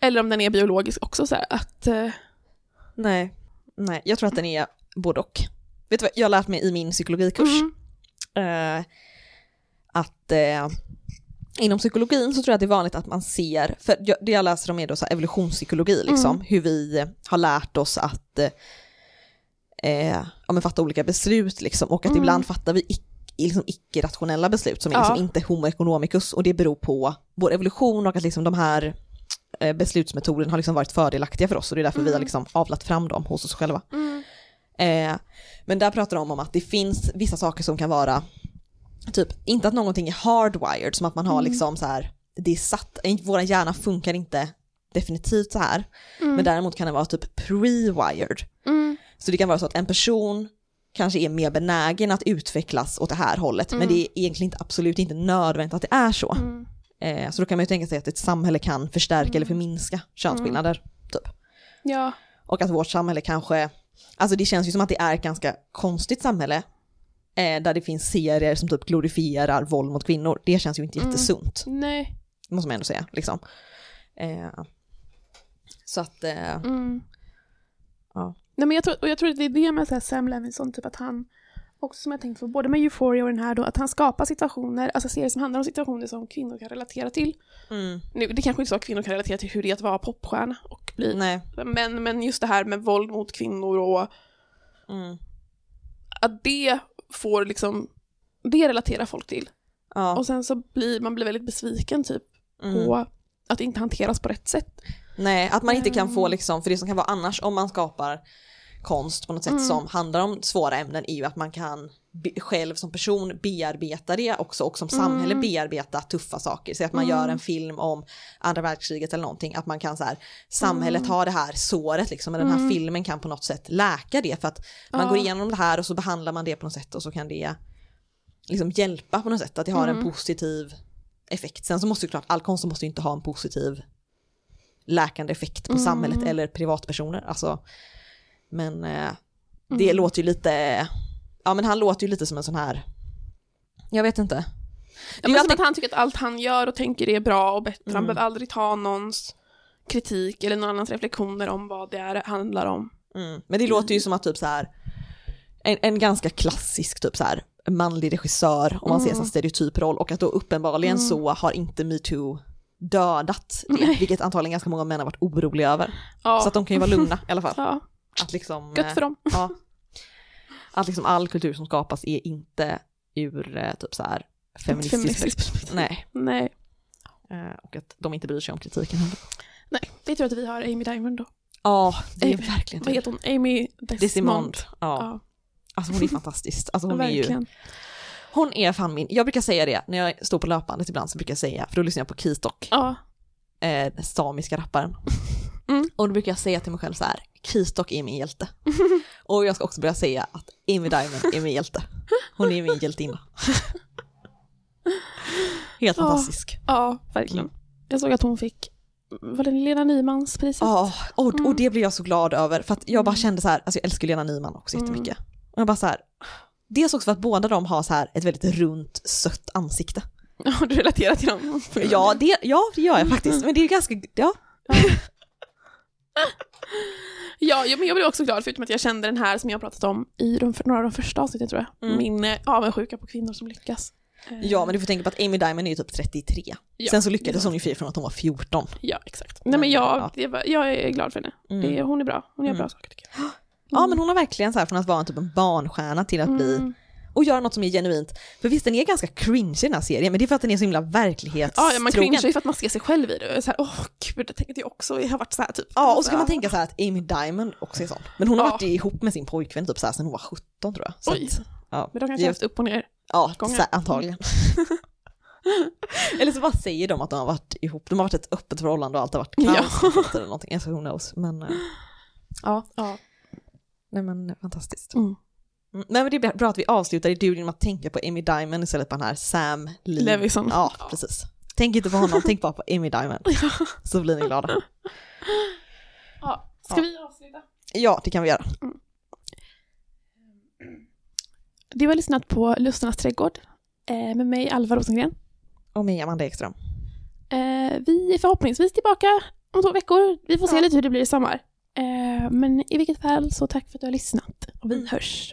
Eller om den är biologisk också så här att, eh, Nej. Nej, jag tror att den är både och. Vet du vad, jag har lärt mig i min psykologikurs mm, eh, att eh, inom psykologin så tror jag att det är vanligt att man ser, för det jag läser om är då så evolutionspsykologi, liksom, Mm. hur vi eh, har lärt oss att eh, ja, men fatta olika beslut liksom, och att Mm. ibland fattar vi ic- liksom icke-rationella beslut som är Ja. liksom inte homo economicus och det beror på vår evolution och att liksom de här eh, beslutsmetoderna har liksom varit fördelaktiga för oss och det är därför vi har Mm. liksom avlat fram dem hos oss själva. mm, Eh, men där pratar de om att det finns vissa saker som kan vara, typ, inte att någonting är hardwired, som att man har Mm. liksom så här, det är satt, våra hjärna funkar inte definitivt så här, mm, men däremot kan det vara typ pre-wired. mm, Så det kan vara så att en person kanske är mer benägen att utvecklas åt det här hållet, men Mm. det är egentligen inte, absolut inte nödvändigt att det är så. mm, Eh, så då kan man ju tänka sig att ett samhälle kan förstärka Mm. eller förminska könsskillnader, typ. ja, Och att vårt samhälle kanske, alltså det känns ju som att det är ett ganska konstigt samhälle eh, där det finns serier som typ glorifierar våld mot kvinnor. Det känns ju inte Mm. jättesunt, nej, måste man ändå säga. Liksom. Eh, så att, eh, mm. ja. Nej men jag tror, och jag tror att det är det med så här Sam Levinson, typ att han, också som jag tänkt på, både med Euphoria och den här då, att han skapar situationer, alltså serier som handlar om situationer som kvinnor kan relatera till. Mm. Nu, det kanske inte är så att kvinnor kan relatera till hur det är att vara popstjärna och bli. Nej. Men, men just det här med våld mot kvinnor och Mm. att det får liksom, det relaterar folk till. Ja. Och sen så blir man blir väldigt besviken typ Mm. på att det inte hanteras på rätt sätt. Nej, att man inte kan få Mm. liksom, för det som kan vara annars om man skapar konst på något sätt Mm. som handlar om svåra ämnen är ju att man kan själv som person bearbeta det också och som samhälle Mm. bearbeta tuffa saker. Så att man Mm. gör en film om andra världskriget eller någonting, att man kan så här, samhället Mm. har det här såret liksom, men den här Mm. filmen kan på något sätt läka det för att man Ja. går igenom det här och så behandlar man det på något sätt och så kan det liksom hjälpa på något sätt, att det har en Mm. positiv effekt. Sen så måste ju klart, all konst måste ju inte ha en positiv läkande effekt på Mm. samhället eller privatpersoner. Alltså, men eh, det Mm. låter ju lite, ja men han låter ju lite som en sån här, jag vet inte. Ja, Det men alltid- att han tycker att allt han gör och tänker är bra och bättre. Han Mm. behöver aldrig ta någons kritik eller någon annans reflektioner om vad det är, handlar om. Mm. Men det låter ju som att typ så här en, en ganska klassisk typ så här manlig regissör om man ser Mm. som stereotyproll och att då uppenbarligen Mm. så har inte metoo dödat det, Nej. vilket antagligen ganska många män har varit oroliga över. Ja. Så att de kan ju vara lugna i alla fall. ja, Att liksom, gött för dem. eh, ja, att liksom all kultur som skapas är inte ur eh, typ så här feministisk Feministiskt perspektiv. Nej, Nej. eh, och att de inte bryr sig om kritiken heller. Nej, det tror jag att vi har Amy Diamond då. Ja, det är Eh, verkligen Vad det. heter hon? Amy Desmond. Ja. Ja, Alltså hon är fantastisk. Alltså hon är ju, hon är fan min, jag brukar säga det när jag står på löpbandet ibland så brukar jag säga, för då lyssnar jag på Keystok, Ja. eh, samiska rapparen. Mm. Och då brukar jag säga till mig själv så här, Keystok är min hjälte. Och jag ska också börja säga att Amy Diamond är min hjälte. Hon är min hjältinna. Helt Ja. fantastisk. ja, verkligen. Mm. Jag såg att hon fick, var det Lena Nymans priset? Ja, och, Mm. och det blir jag så glad över för att jag bara kände så här, alltså jag älskar Lena Nyman också Mm. jättemycket. Och jag bara så här, dels också för att båda de har så här ett väldigt runt, sött ansikte. Har du relaterat till dem? Ja, det, ja, det gör jag faktiskt, men det är ju ganska, ja. Ja, ja, men jag blev också glad förutom att jag kände den här som jag pratat om i de, några av de första avsnitten tror jag. Mm. Min eh, avundsjuka på kvinnor som lyckas. Eh, Ja, men du får tänka på att Amy Diamond är ju typ 33. Ja, Sen så lyckades sant. hon ju fri från att hon var 14. Ja, exakt. Nej men jag, Ja. det var, jag är glad för henne. Mm. Det, hon är bra, hon gör Mm. bra saker tycker jag. Ja, men hon har verkligen så här från att vara en typ en barnstjärna till att bli, Mm. Och göra något som är genuint. För visst, den är ganska cringe i den här serien, men det är för att den är så himla verklighetstrogen. Ja, man cringear ju för att man ser sig själv i det. Så här, åh gud, det tänkte jag också, jag har varit så här typ. Ja, och så kan man tänka så här att Amy Diamond också är sån. Men hon har Ja. varit ihop med sin pojkvän typ så här sedan hon var 17 tror jag. Så Oj. att, ja, Men de kanske har haft upp och ner. Ja, gånger. så, antagligen. Eller så bara säger de att de har varit ihop, de har varit ett öppet förhållande och allt har varit kaos Ja. eller någonting, alltså who knows. Men, eh, ja, Ja. nej men fantastiskt. Mm. Mm, Men det är bra att vi avslutar i du genom att tänka på Amy Diamond istället för den här Sam Lee. Levison. Ja, precis. Tänk inte på honom, tänk bara på Amy Diamond. Så blir ni glada. ja. Ska Ja. vi avsluta? Ja, det kan vi göra. Du har lyssnat på Lusternas trädgård eh, med mig Alva Rosengren. Och mig, Amanda Ekström. Eh, vi är förhoppningsvis tillbaka om två veckor. Vi får se Ja. lite hur det blir i sommar. Eh, men i vilket fall så tack för att du har lyssnat och vi Mm. hörs.